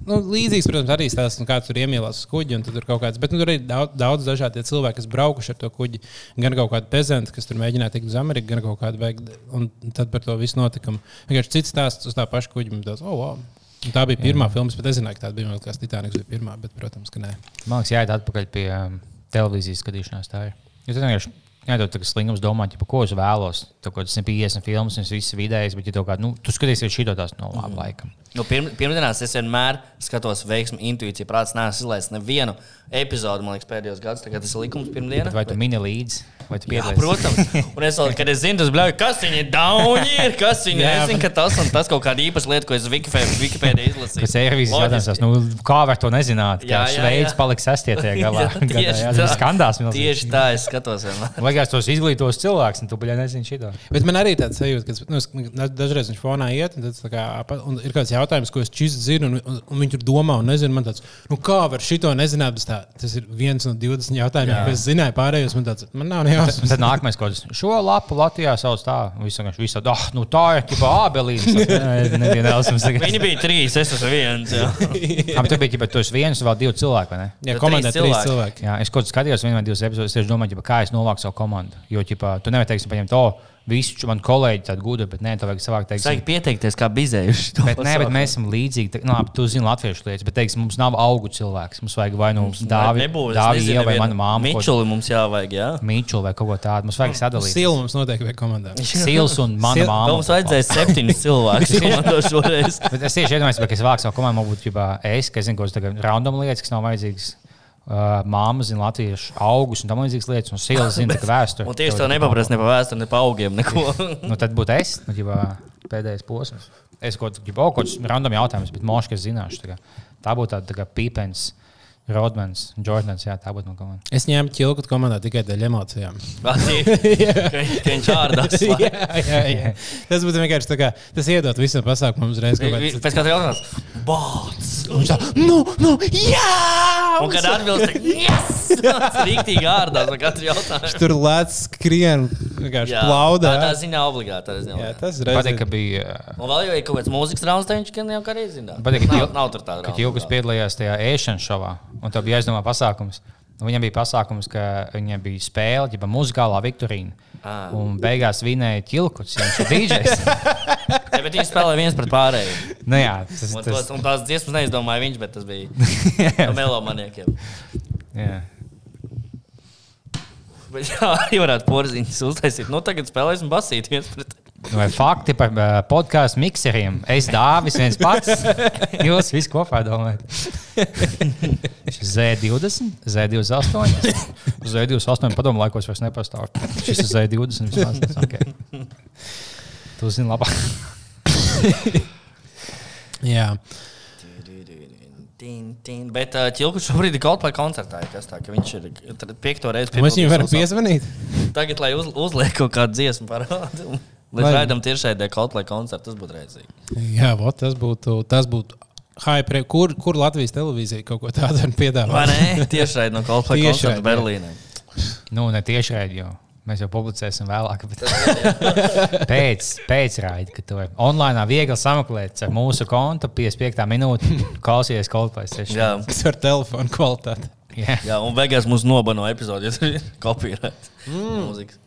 nu, līdzīgs, protams, arī stāsts, nu, kāds tur iemīlās uz kuģi. Tur kāds, bet nu, tur ir daudz, daudz dažādi cilvēki, kas braukuši ar to kuģi. Gan kaut kādi pezanti, kas tur mēģināja tikt uz Ameriku, gan kaut kādi veikti. Un tad par to visu notikumu. Vienkārši cits stāsts uz tā paša kuģa. tāds, Oh, wow. Un tā bija pirmā filma, bet es zināju, ka tā bija man liekas, Titaniks bija pirmā, bet, protams, ka nē. Man liekas, jāiet atpakaļ pie um, televīzijas skatīšanās. Tā ir. Jo tad vienkārši jādod tāds slingums domāt, ja, ko es vēlos. Tā kā tas ir 50 filmas, un viss vidējais, bet ja tev kā, nu, tu skatīsies šī tās no labi laikam. Nu, pirm, pirmdienās es vienmēr skatos veiksmu, intuīciju, prāts. Nē, es izlaisu nevienu epizodi, man liekas, pēdējos gados. Tagad tas ir likums pirmdienā. Vai tu mini līdzi, vai tu Jā, piedalies? protams, un es kad es zinu, tas bļauj, kas viņa ir dauņi, ir, kas viņa ir. Es zinu, ka tas un tas kaut kāda īpaša lieta, ko es Wikipēdē izlasīju. Tas ir revīzijas jautājums, tas, nu, kā var to nezināt? Šveicis jā. paliks sastāvdaļā galā. Tas ir skandāls. milzīgs. Tieši tā, es skatos. Liekas, tos izglītos cilvēks, un tu baļā nezini šito. Bet man arī tāds sajūta, ka nu, es- dažreiz viņš fonā iet, un, tad, tā kā, un ir kāds jautājums, ko es čīstu zinu, un, un, un viņi tur domā, un nezinu, man tāds, nu, kā var šito nezināt. tas ir viens no 20 jautājumiem, ko es zināju pārējos. Man, tāds, man nav ne Un tad nākamais kaut kas. Šo lapu Latvijā sauc tā. Vienkārši visu tādu, ah, nu tā ir tipa ābelīna. Viņi bija trīs, es esmu viens. Am, tu biji, bet tu esi viens, vēl divi cilvēki, vai ne? Jā, Jo komandā trīs cilvēki. Jā, es kaut kā skatījos vienu vai divas epizodes, es domāju, kā es novāku savu komandu. Jo, ģipa, tu nevari teikt, paņemt to visu, man kolēģi tādu gudu, bet nē, tev vajag savāk teikt. Vajag pieteikties, kā bizējuši. nē, bet pasauli. mēs esam līdzīgi. tā- Nu, labi, tu zini latviešu lietas, bet teiksim, mums nav augu cilvēks. Mums vajag vai nu Dāvi, Nebūs, es Dāvi nezinu, Ieva vai mana māma. Mičuli mums jāvajag, jā. Mīčulu vai kaut ko tādu. Mums vajag sadalīt. Sila mums noteikti vajag komandā. Sils un mana Sil- māma. Mums vajadzēja septiņus cilvēkus komandā šoreiz. Bet es tieši iedomājos, ka es vācu savu komandu, man būtu ģibā, es, ka es zinu, kas tagad random lietas, kas nav vajadzīgas. Uh, Māma zina latviešu augus un tam līdzīgas lietas, un sila zina tikai vēsturi. Un tieši tā nepaprasti ne pa vēsturi, ne pa augiem. Neko. Nu, tad būtu es, nu, ģibā, pēdējais posms. Es kaut kādā kaut kādā random jautājumā, bet moškas zināšu. Tā, kā. tā būtu tāda tā Pīpens, Rodmans, Jordans. Jā, tā būtu man komanda. Es ņēmu ķilku komandā tikai dēļ emocijām. Ka viņš ārdās. jā, jā, jā. Tas būtu vienkārši tā kā tas iedot visam pasākumam uzreiz. kāds- Pēc katra jautājuma - bāts! Viņš tā, nu, nu, jā! Un kad atbilst, tad yes! Tas rīktīgi ārdās no katra jautājuma. Tur lēts, skrien, vienkārši plaudā. Tā, tā ziņā obligāti. tā ziņā Jā, tas ir Patīk, ka reizes. bija. uh, Un vēl jau ir kaut kāds mūzikas rauns, tad viņš gan jau kā arī zina. Patīk, ka nav, nav tur tāda Kad Ilgas piedalījās tajā ēšanas šovā, un tev bija jāizdomā pasākums. Un Viņam bija pasākums, ka viņam bija spēle, jau muzikālā Viktorīna. Ah. Un beigās vinēja ķilkuts, viņš ir DJs. Ja, bet viņš spēlē viens pret pārējiem. nu, jā, tas, Un, tas, un tās dziesmas neizdomāja viņš, bet tas bija no melomaniekiem. jā. Bet jā, arī varētu porziņus uztaisīt. Nu, tagad spēlēsim basīt viens pret. Vai fakti par uh, podkāstu mikseriem? Es dāvis viens pats. Jūs visi kopā domājat. Z20, Z28. Z28 padomu laikos vairs nepastāv. Šis ir Z20 vismaz. Okay. Tu zini labāk. Jā, Tin, tin. Bet uh, Čilkuš šobrīd ir kaut kādā koncertā. tā, ka viņš ir piekto reizi mēs viņam varam piezvanīt. Tagad, lai uz, uzliek kaut kādu dziesmu parādu. Un Lai raidām tiešraidē kaut kādā koncertā, tas būtu redzīgi. Jā, vot, tas būtu. Tas būtu hype, kur, kur Latvijas televīzija kaut ko tādu piedāvāt? ne? Tiešraidē no kaut kāda Tiešraidē, koncerta jā. Berlīnē. Nu, ne tieši raidījumā. Mēs jau publicēsim vēlāk, bet pēc, pēc raida, kad to online viegli sameklēt ar mūsu kontu, 55 minūte, klausies kā tādu. Jā, Kas ar telefonu kvalitāti? Jā. jā, un beigās mums nobano epizodi, ja tur ir kopīrēt. Mūzikas.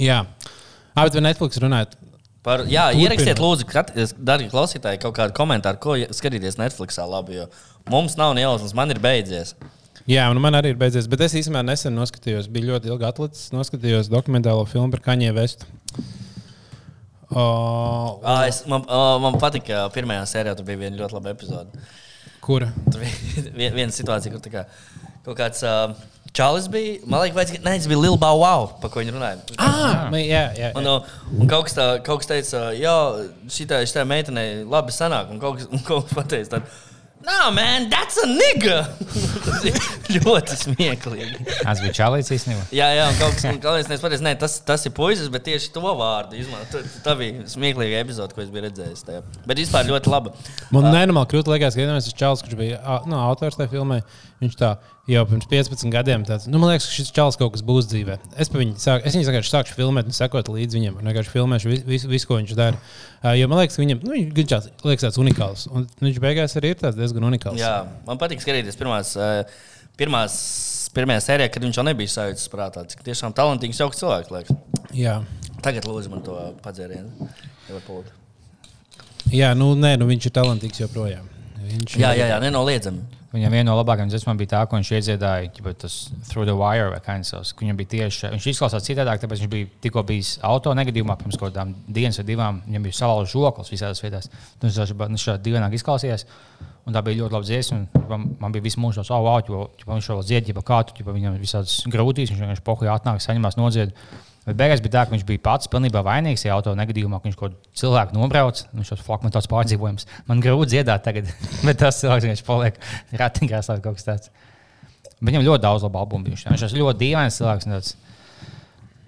Jā, ah, bet vai Netflix runājot? Par, jā, Turpinot. ierakstiet, lūdzu, darbie klausītāji, kaut kādu komentāru, ko skatīties Netflixā. Labi, jo mums nav ne jausmas, man ir beidzies. Jā, un man arī ir beidzies. Bet es īstenībā nesen noskatījos, bija ļoti ilgi atlicis. Noskatījos dokumentālo filmu par Kaņē Vestu. Uh, Ā, Es, man, ā, man patika, ka pirmajā sērijā tur bija viena ļoti laba epizode. Kura? Tur bija vien- viena situācija, kur kā, kaut kāds uh, čalis bija. Man liekas, vajadz, ne, tas bija Bow Wow, par ko viņi runāja. Ah, jā, jā. Un, uh, un kaut kas, tā, kaut kas teica, jā, šitā, šitā meitenei labi sanāk. Un kaut kas, un kaut kas pateica, tādu, Nā, man, that's a nigga! tas ir ļoti smieklīgi. Tas bija čalīts īstenībā. Jā, jā, un kaut kas tāds - galvenais, nepateicis, ne, tas, tas ir puisis, bet tieši to vārdu izmanto. Tā bija smieklīga epizode, ko es biju redzējis. Tajā. Bet vispār ļoti laba. Man nenormāli krūti liekas, ka vienam tas čels, kurš bija ā, nu, autors tajā filmē, viņš tā jau pirms 15 gadiem tāds, nu, man liekas, ka šis čels kaut kas būs dzīvē. Es, viņu sāk, es viņu vienkārši sākšu filmēt un sekot līdzi viņam, un vienkārši filmēšu visu, visu, visu ko viņš dara. Uh, jo man liekas, ka viņam, nu, viņš tāds, liekas tāds unikāls, un viņš beigās arī ir tāds diezgan unikāls. Jā, man patīk skatīties pirmās, pirmās, pirmajā sērijā, kad viņš jau nebija sajūtas prātā. Cik tiešām talantīgs, jauks cilvēks. Liekas. Jā. Tagad lūdzu man to palūgt. Jā, nu, nē, nu, viņš ir talantīgs joprojām. Viņš Jā, jā, jā, nenoliedzami. Viņam viena no labākajām dziesmām bija tā, ko viņš iedziedāja, ja tas Through the Wire vai kā viņš Viņam bija tieši, viņš izklausās citādāk, tāpēc viņš bija tikko bijis auto negadījumā pirms kaut kādām dienas vai divām. Viņam bija salaužts žoklis visās vietās. Viņš šādi dīvaināk izklausījās. Un tā bija ļoti laba dziesma. Man, bija visu mūžu oh, wow, jo, viņš vēl dzied, ja kā tu, viņam visādas grūtības, viņš vienkārši pohuļā atnāk, saņemās nodzied. Bet beigās bija tā, ka viņš bija pats pilnībā vainīgs tajā auto negadījumā, ka viņš kaut kādu cilvēku nobrauc. Viņš flak man tāds pārdzīvojums. Man grūti dziedāt tagad, bet tas cilvēks vienkārši paliek ratiņās vai kaut kas tāds. Bet Viņam ļoti daudz labu albumu. Viņš, viņš ir ļoti dīvains cilvēks. Tāds,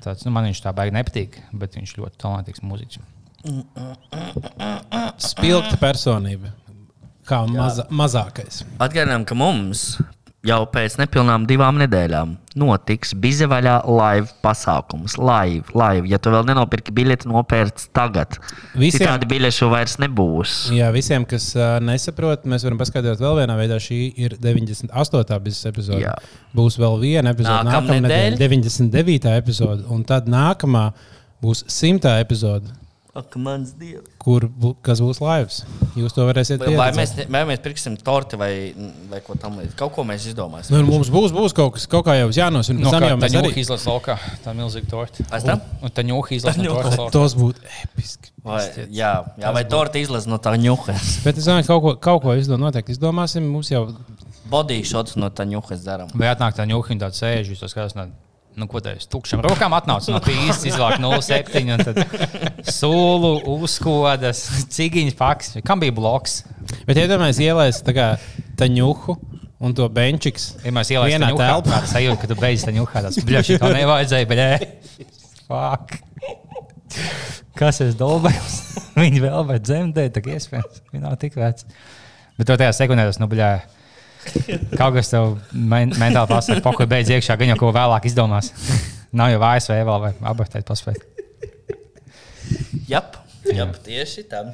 tāds, nu, man viņš tā baigi nepatīk, bet viņš ļoti talantīgs mūziķis. spilgta personība. Kā maza, mazākais. Atgādinām, ka mums jau pēc nepilnām divām nedēļām notiks Bizevaļā live pasākums. Live, live. Ja tu vēl nenopirki biļeti, nopērc tagad. Visiem- Citādi biļešu vairs nebūs. Jā, visiem, kas uh, nesaprot, mēs varam paskaidrot vēl vienā veidā. Šī ir 98. biznesa epizode. Jā. Būs vēl viena epizode, nākamā 99. epizode, un tad nākamā būs 100. epizode, Ak, mans dievs. kur kas būs laivs. Jūs to varēsiet Vai mēs, vai mēs pirksim torti vai, vai ko tamlīdzīgu? Kaut ko mēs izdomāsim. Nu, mums būs, būs kaut kas, kaut kā jau jānosaka. No, No, kā jau tā mēs ņūka arī izlasa laukā, tā milzīga torta. Pēc tam? Un tā ņūka izlasa no ņūka. laukā. tos būtu episki. Vai, jā, jā, vai torti izlasa no tā ņukas. Bet es domāju, ka kaut ko, kaut ko izdom, noteikti izdomāsim. Mums jau Body shots no tā ņukas darām. Vai atnāk tā ņūka un tāds sēž, jūs to skatās. No, Nu, ko tā ir? Tukšām rokām atnāca no pīzes, izvāka 0,7 un tad sūlu, uzkodas, cigiņas paks. Kam bija bloks? Bet iedomājieties, ielaist tā kā taņuhu un to benčiks. Ja mēs ielaidām Vienā tādu telpā. tādu sajūtu, ka tu beidz tam jūkā, tas bļaši to nevajadzēja, bet fuck. Kas es dolbējos? Viņi vēl vai dzemdē, tā iespējams. Viņi nav tik veci. Bet to tajā sekundē tas, nu, bļā. Kaut kas tev men mentāli pasaka, pako beidz iekšā, gan jau ko vēlāk izdomās. Nav jau ASV vēl vai abortēt paspēt. Jap, jap, tieši tā.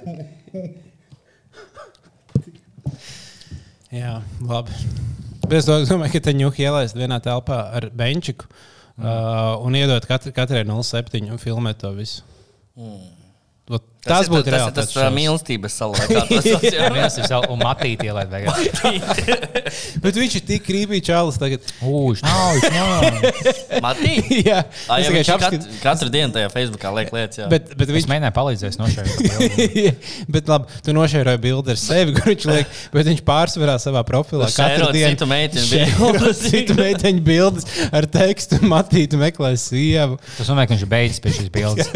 Jā, labi. Es domāju, ka taņuhu ielaist vienā telpā ar benčiku mm. uh, un iedot katru, katrai 0,7 un filmēt to visu. Mm. Tas, tas būtu tas, tas, tas, mīlestības. Viens ir vēl un matīt ielaid beigās. Bet viņš ir tik krīpīgi čalis tagad. Ūš, nav, viņš nav. Matī? Jā, es tikai viņš kat, apskatu. katru dienu tajā Facebookā liek lietas. Jā. Bet, bet Viņš viņš mēģināja palīdzēt no šeit. bet labi, tu nošēroji bildi ar sevi, kur viņš liek, bet viņš pārsvarā savā profilā Nu, katru dienu. citu meiteņu bildes. citu meiteņu bildes ar tekstu, matītu meklē sievu. Tas nozīmē, ka viņš ir beidzis pie šīs bildes.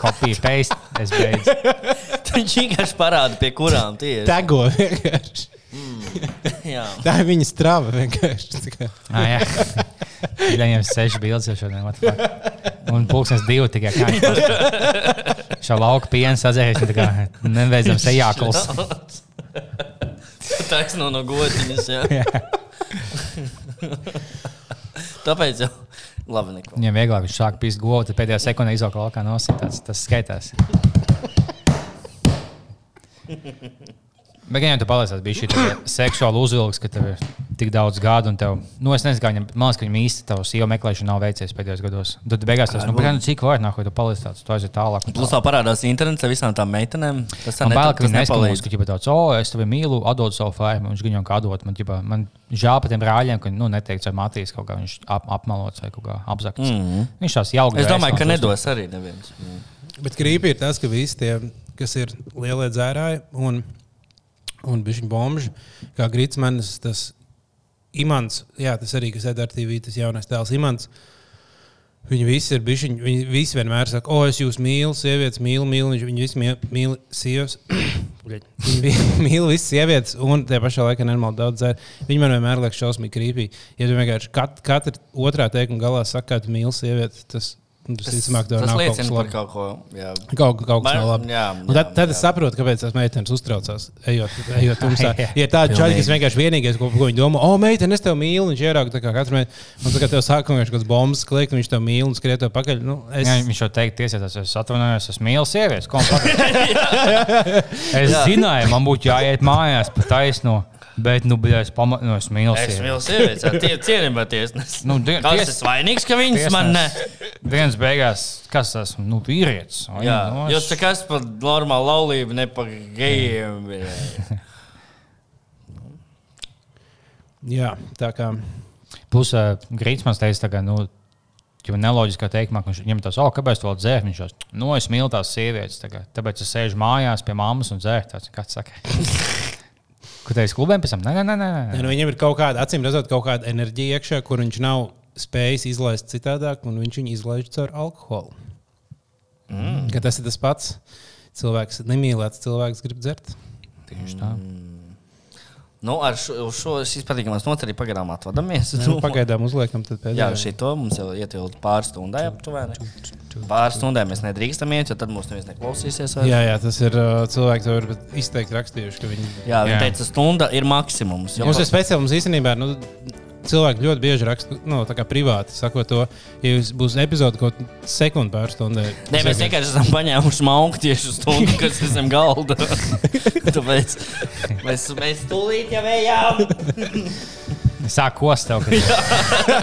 Kopija, paste, es beidzu. Viņš vienkārši parāda, pie kurām tie ir. Tego vienkārši. Jā. Tā ir viņa strava vienkārši. Ah, jā, viņam ir seši bildes jau šodien. Un pulkstenis divi tikai kā viņš. Šo lauku pienu sazējuši, tā kā nebeidzams ejākuls. Taisno no gotiņas. Jā. Tāpēc jau labi neko. Viņam vieglāk viņš sāk pīst govu, tad pēdējā sekundē izauga laukā nosīt. Tas, tas skaitās. Ja tu paliec bija šī seksuāla uzvilks, ka tev ir tik daudz gadu, un tev, nu, es nezinu, kā viņam, man liekas, ka viņam īsti tavs sieva meklēšana nav veicies pēdējos gados. Tad beigās tas, nu, bet, nu, cik var, nāk, tu paliec tāds, tu aiziet tālāk. un Plus vēl parādās internets ar visām tām meitenēm. Tas tā Man bail, ka viņi nepalīdz. Ka, ģipa, tāds, oh, es tevi mīlu, atdod savu faimu. Viņš viņam kā atdod. Man, ģipa, man žēl par tiem brāļiem, ka nu, neteikts, vai Matīs kaut kā viņš ap, apmalots vai kaut kā apzakts. Mm -hmm. Viņš tās jauks. Es domāju, ka nedos arī neviens. Bet krīpī ir tas, ka visi tie, kas ir lielie dzērāji un un bija viņa bomži, kā Grīsmanis, tas imants, jā, tas arī, kas ir ar TV, tas jaunais tēls imants. Viņi visi ir bijuši. Viņi visi vienmēr saka, o, es jūs mīlu, sievietes, mīlu, mīlu. Viņi visi mīl, sievietes. Viņi vi- mīl visas sievietes, un tajā pašā laikā nenormāli daudz dzēr. Viņi man vienmēr liekas šausmīgi krīpīgi. Ja tu vienkārši kat, katra otrā teikuma galā saka, ka tu mīli sievieti, tas, tas, tas, ticamāk, tev tas liecina par kaut ko. Jā. Kaut, kaut kas nav labi. jā, tad, jā, tad jā. es saprotu, kāpēc tās meitenes uztraucās. Ejot, ejot tumsā. Ja tāda čaļa, kas vienkārši vienīgais, ko, ko viņi domā, o, meitene, es tevi mīlu, viņš ierauga tā kā katru meiteni. Un tagad tev sāk kaut kāds bombas kliegt, un viņš tev mīl un skriet tev pakaļ. Nu, es... Jā, viņš jau teikt, tiesēs, es atvainojos, es mīlu sievietes. Es zināju, man būtu jāiet mājās pa taisno, bet, nu, bija es pamatu, nu, es mīlu Es sievietes. mīlu sievietes, tie cienījumā tiesnesis. Nu, die- Kas ties- ir vainīgs, ka viņas man ne? Dienas beigās, kas tas ir? Nu, vīrietis. Jā, nu, jūs tā kā esat par normālu laulību, ne par gejiem. Jā, tā kā. Plus, uh, Grīsmans teica, ka, nu, jau neloģiskā teikumā, ka viņš ņem tās, oh, kāpēc tu vēl dzēri? Viņš jau, nu, es mīlu tās sievietes, tā kā, tāpēc es sēžu mājās pie mammas un dzēru. Tāds, kāds saka? Kur teiks klubiem pēc tam? Nē, nē, nē. Nē, nē. nu, viņam ir kaut kāda, acīm redzot, kaut kāda enerģija iekšā, kur viņš nav spējis izlaist citādāk, un viņš viņu izlaiž caur alkoholu. Mm. Ka tas ir tas pats. Cilvēks nemīlēts, cilvēks grib dzert. Tieši tā. Nu, ar šo, šo izpatīkamās nots arī pagarām atvadamies. Nu, pagaidām uzliekam, tad Jā, pēdējā. šito mums jau ietilda pāris stundai aptuveni. Pāris stundai mēs nedrīkstam iet, jo tad mūs neviens neklausīsies. vairs. Jā, jā, tas ir uh, cilvēki, to ir izteikti rakstījuši, ka viņi. Jā, viņi Jā. teica, stunda ir maksimums. Jo Mums ir speciāli, mums īstenībā nu, cilvēki ļoti bieži raksta, nu, tā kā privāti sakot to, ja jūs būs epizode kaut sekundi pār stundai. Nē, mēs vienkārši esam paņēmuši mauku tieši uz stundu, kas ir zem galda. Tāpēc mēs, mēs tūlīt jau ejam. Sāk kost tev.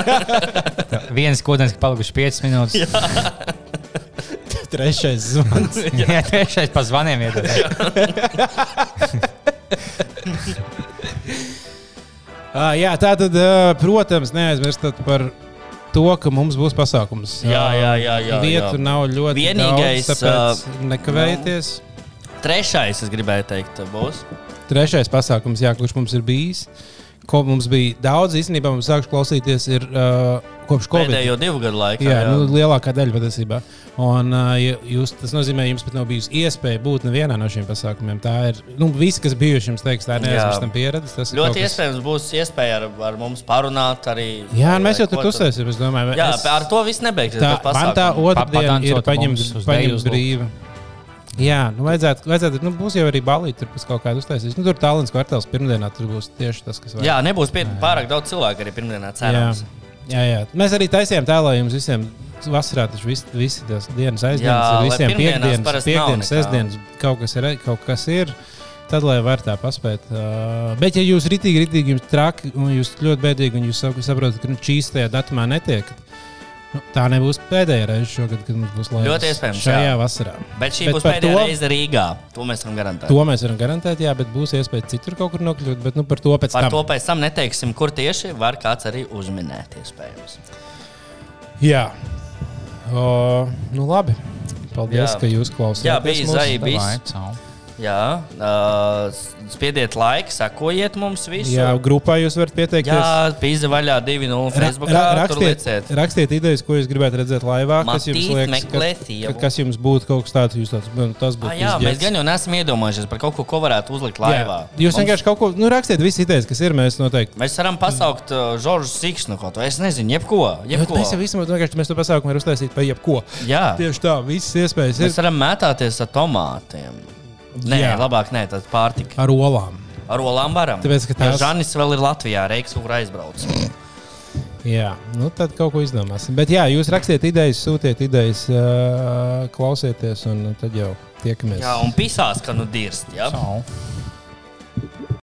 Viens kodens, ka palikuši 5 minūtes. Trešais zvans. Jā, trešais pa zvaniem iet. Ah, jā, tā tad, uh, protams, neaizmirstat par to, ka mums būs pasākums. Jā, jā, jā, jā, Vietu jā. nav ļoti Vienīgais, daudz, tāpēc nekavējieties. Trešais, es gribēju teikt, būs. Trešais pasākums, jā, kurš mums ir bijis. Ko mums bija daudz, īstenībā mums sākšu klausīties, ir uh, kopš Covid. Pēdējo divu gadu laikā. Jā, jā. Nu, lielākā daļa patiesībā. Un, jūs, tas nozīmē, ka jums pat nav bijusi iespēja būt nevienā no šiem pasākumiem. Tā ir. Nu, visi, kas bijuši, jums teiks, tā ir neaizmirstama pieredze. Tas Ļoti kas- iespējams būs iespēja ar, ar mums parunāt arī. Jā, un mēs jau tur uzsēsim. Es domāju, Jā, es, ar to viss nebeigsies. tā, man tā otra diena ir Padancot paņemt, mums uz paņemt deju uz brīvu. Jā, nu vajadzētu, vajadzētu, nu būs jau arī balīti, tur pēc kaut kāda uztaisīs. Nu, tur tālens kvartāls pirmdienā tur būs tieši tas, kas vajag. Jā, nebūs pie, pārāk daudz cilvēku arī pirmdienā cerams. Jā, jā. Mēs arī taisījām jums visiem vasarā taču visi, visi tās dienas aizņemtas. Jā, visiem piekdienas, piekdienas, sestdienas, kaut kas ir, kaut kas ir. Tad, lai var tā paspēt. Uh, bet, ja jūs ritīgi, ritīgi jums traki, un jūs ļoti bēdīgi, un jūs sap- saprotat, ka nu, šīs tajā datumā netiek, nu, tā nebūs pēdējā reize šogad, kad mums būs laiks. Ļoti iespējams, Šajā jā. vasarā. Bet šī Bet būs pēdējā to- reize Rīgā. To mēs varam garantēt. To mēs varam garantēt, jā, bet būs iespēja citur kaut kur nokļūt. Bet nu, par to pēc Par tam. to pēc tam neteiksim, kur tieši var kāds arī uzminēt. Iespējams. Jā, o, nu labi. Paldies, Jā. ka jūs klausāties. Jā, bija cau. Jā, uh, spiediet laiku, sakojiet mums visiem. Jā, grupā jūs varat pieteikties. Jā, pīza vaļā 2.0 Facebook. rakstiet, Rakstiet, rakstiet idejas, ko jūs gribētu redzēt laivā. Kas jums liekas, ka, ka, kas jums būtu kaut kas tāds, jūs tāds, nu, tas būtu. jā, mēs gan jau neesam iedomājušies par kaut ko, ko varētu uzlikt laivā. Jūs Mums- vienkārši kaut ko, nu, rakstiet visas idejas, kas ir, mēs noteikti. Mēs varam pasaukt uh, Žoržu Sikšnu kaut ko. Es nezinu, jebko. Jebko. Mēs jau visam vienkārši mēs to pasākumu varam uztaisīt par jebko. Jā, Tieši tā, visas iespējas mēs ir varam mētāties ar tomātiem. Nē, Jā. labāk nē, tas pārtika. ar olām. Ar olām varam. Tāpēc, ka tās- Žanis vēl ir Latvijā, Reiks, kur aizbrauc. Jā, nu tad kaut ko izdomāsim. Bet jā, jūs rakstiet idejas, sūtiet idejas, klausieties, un tad jau tiekamies. Jā, un pisās, ka nu dirst. Ja? Cau.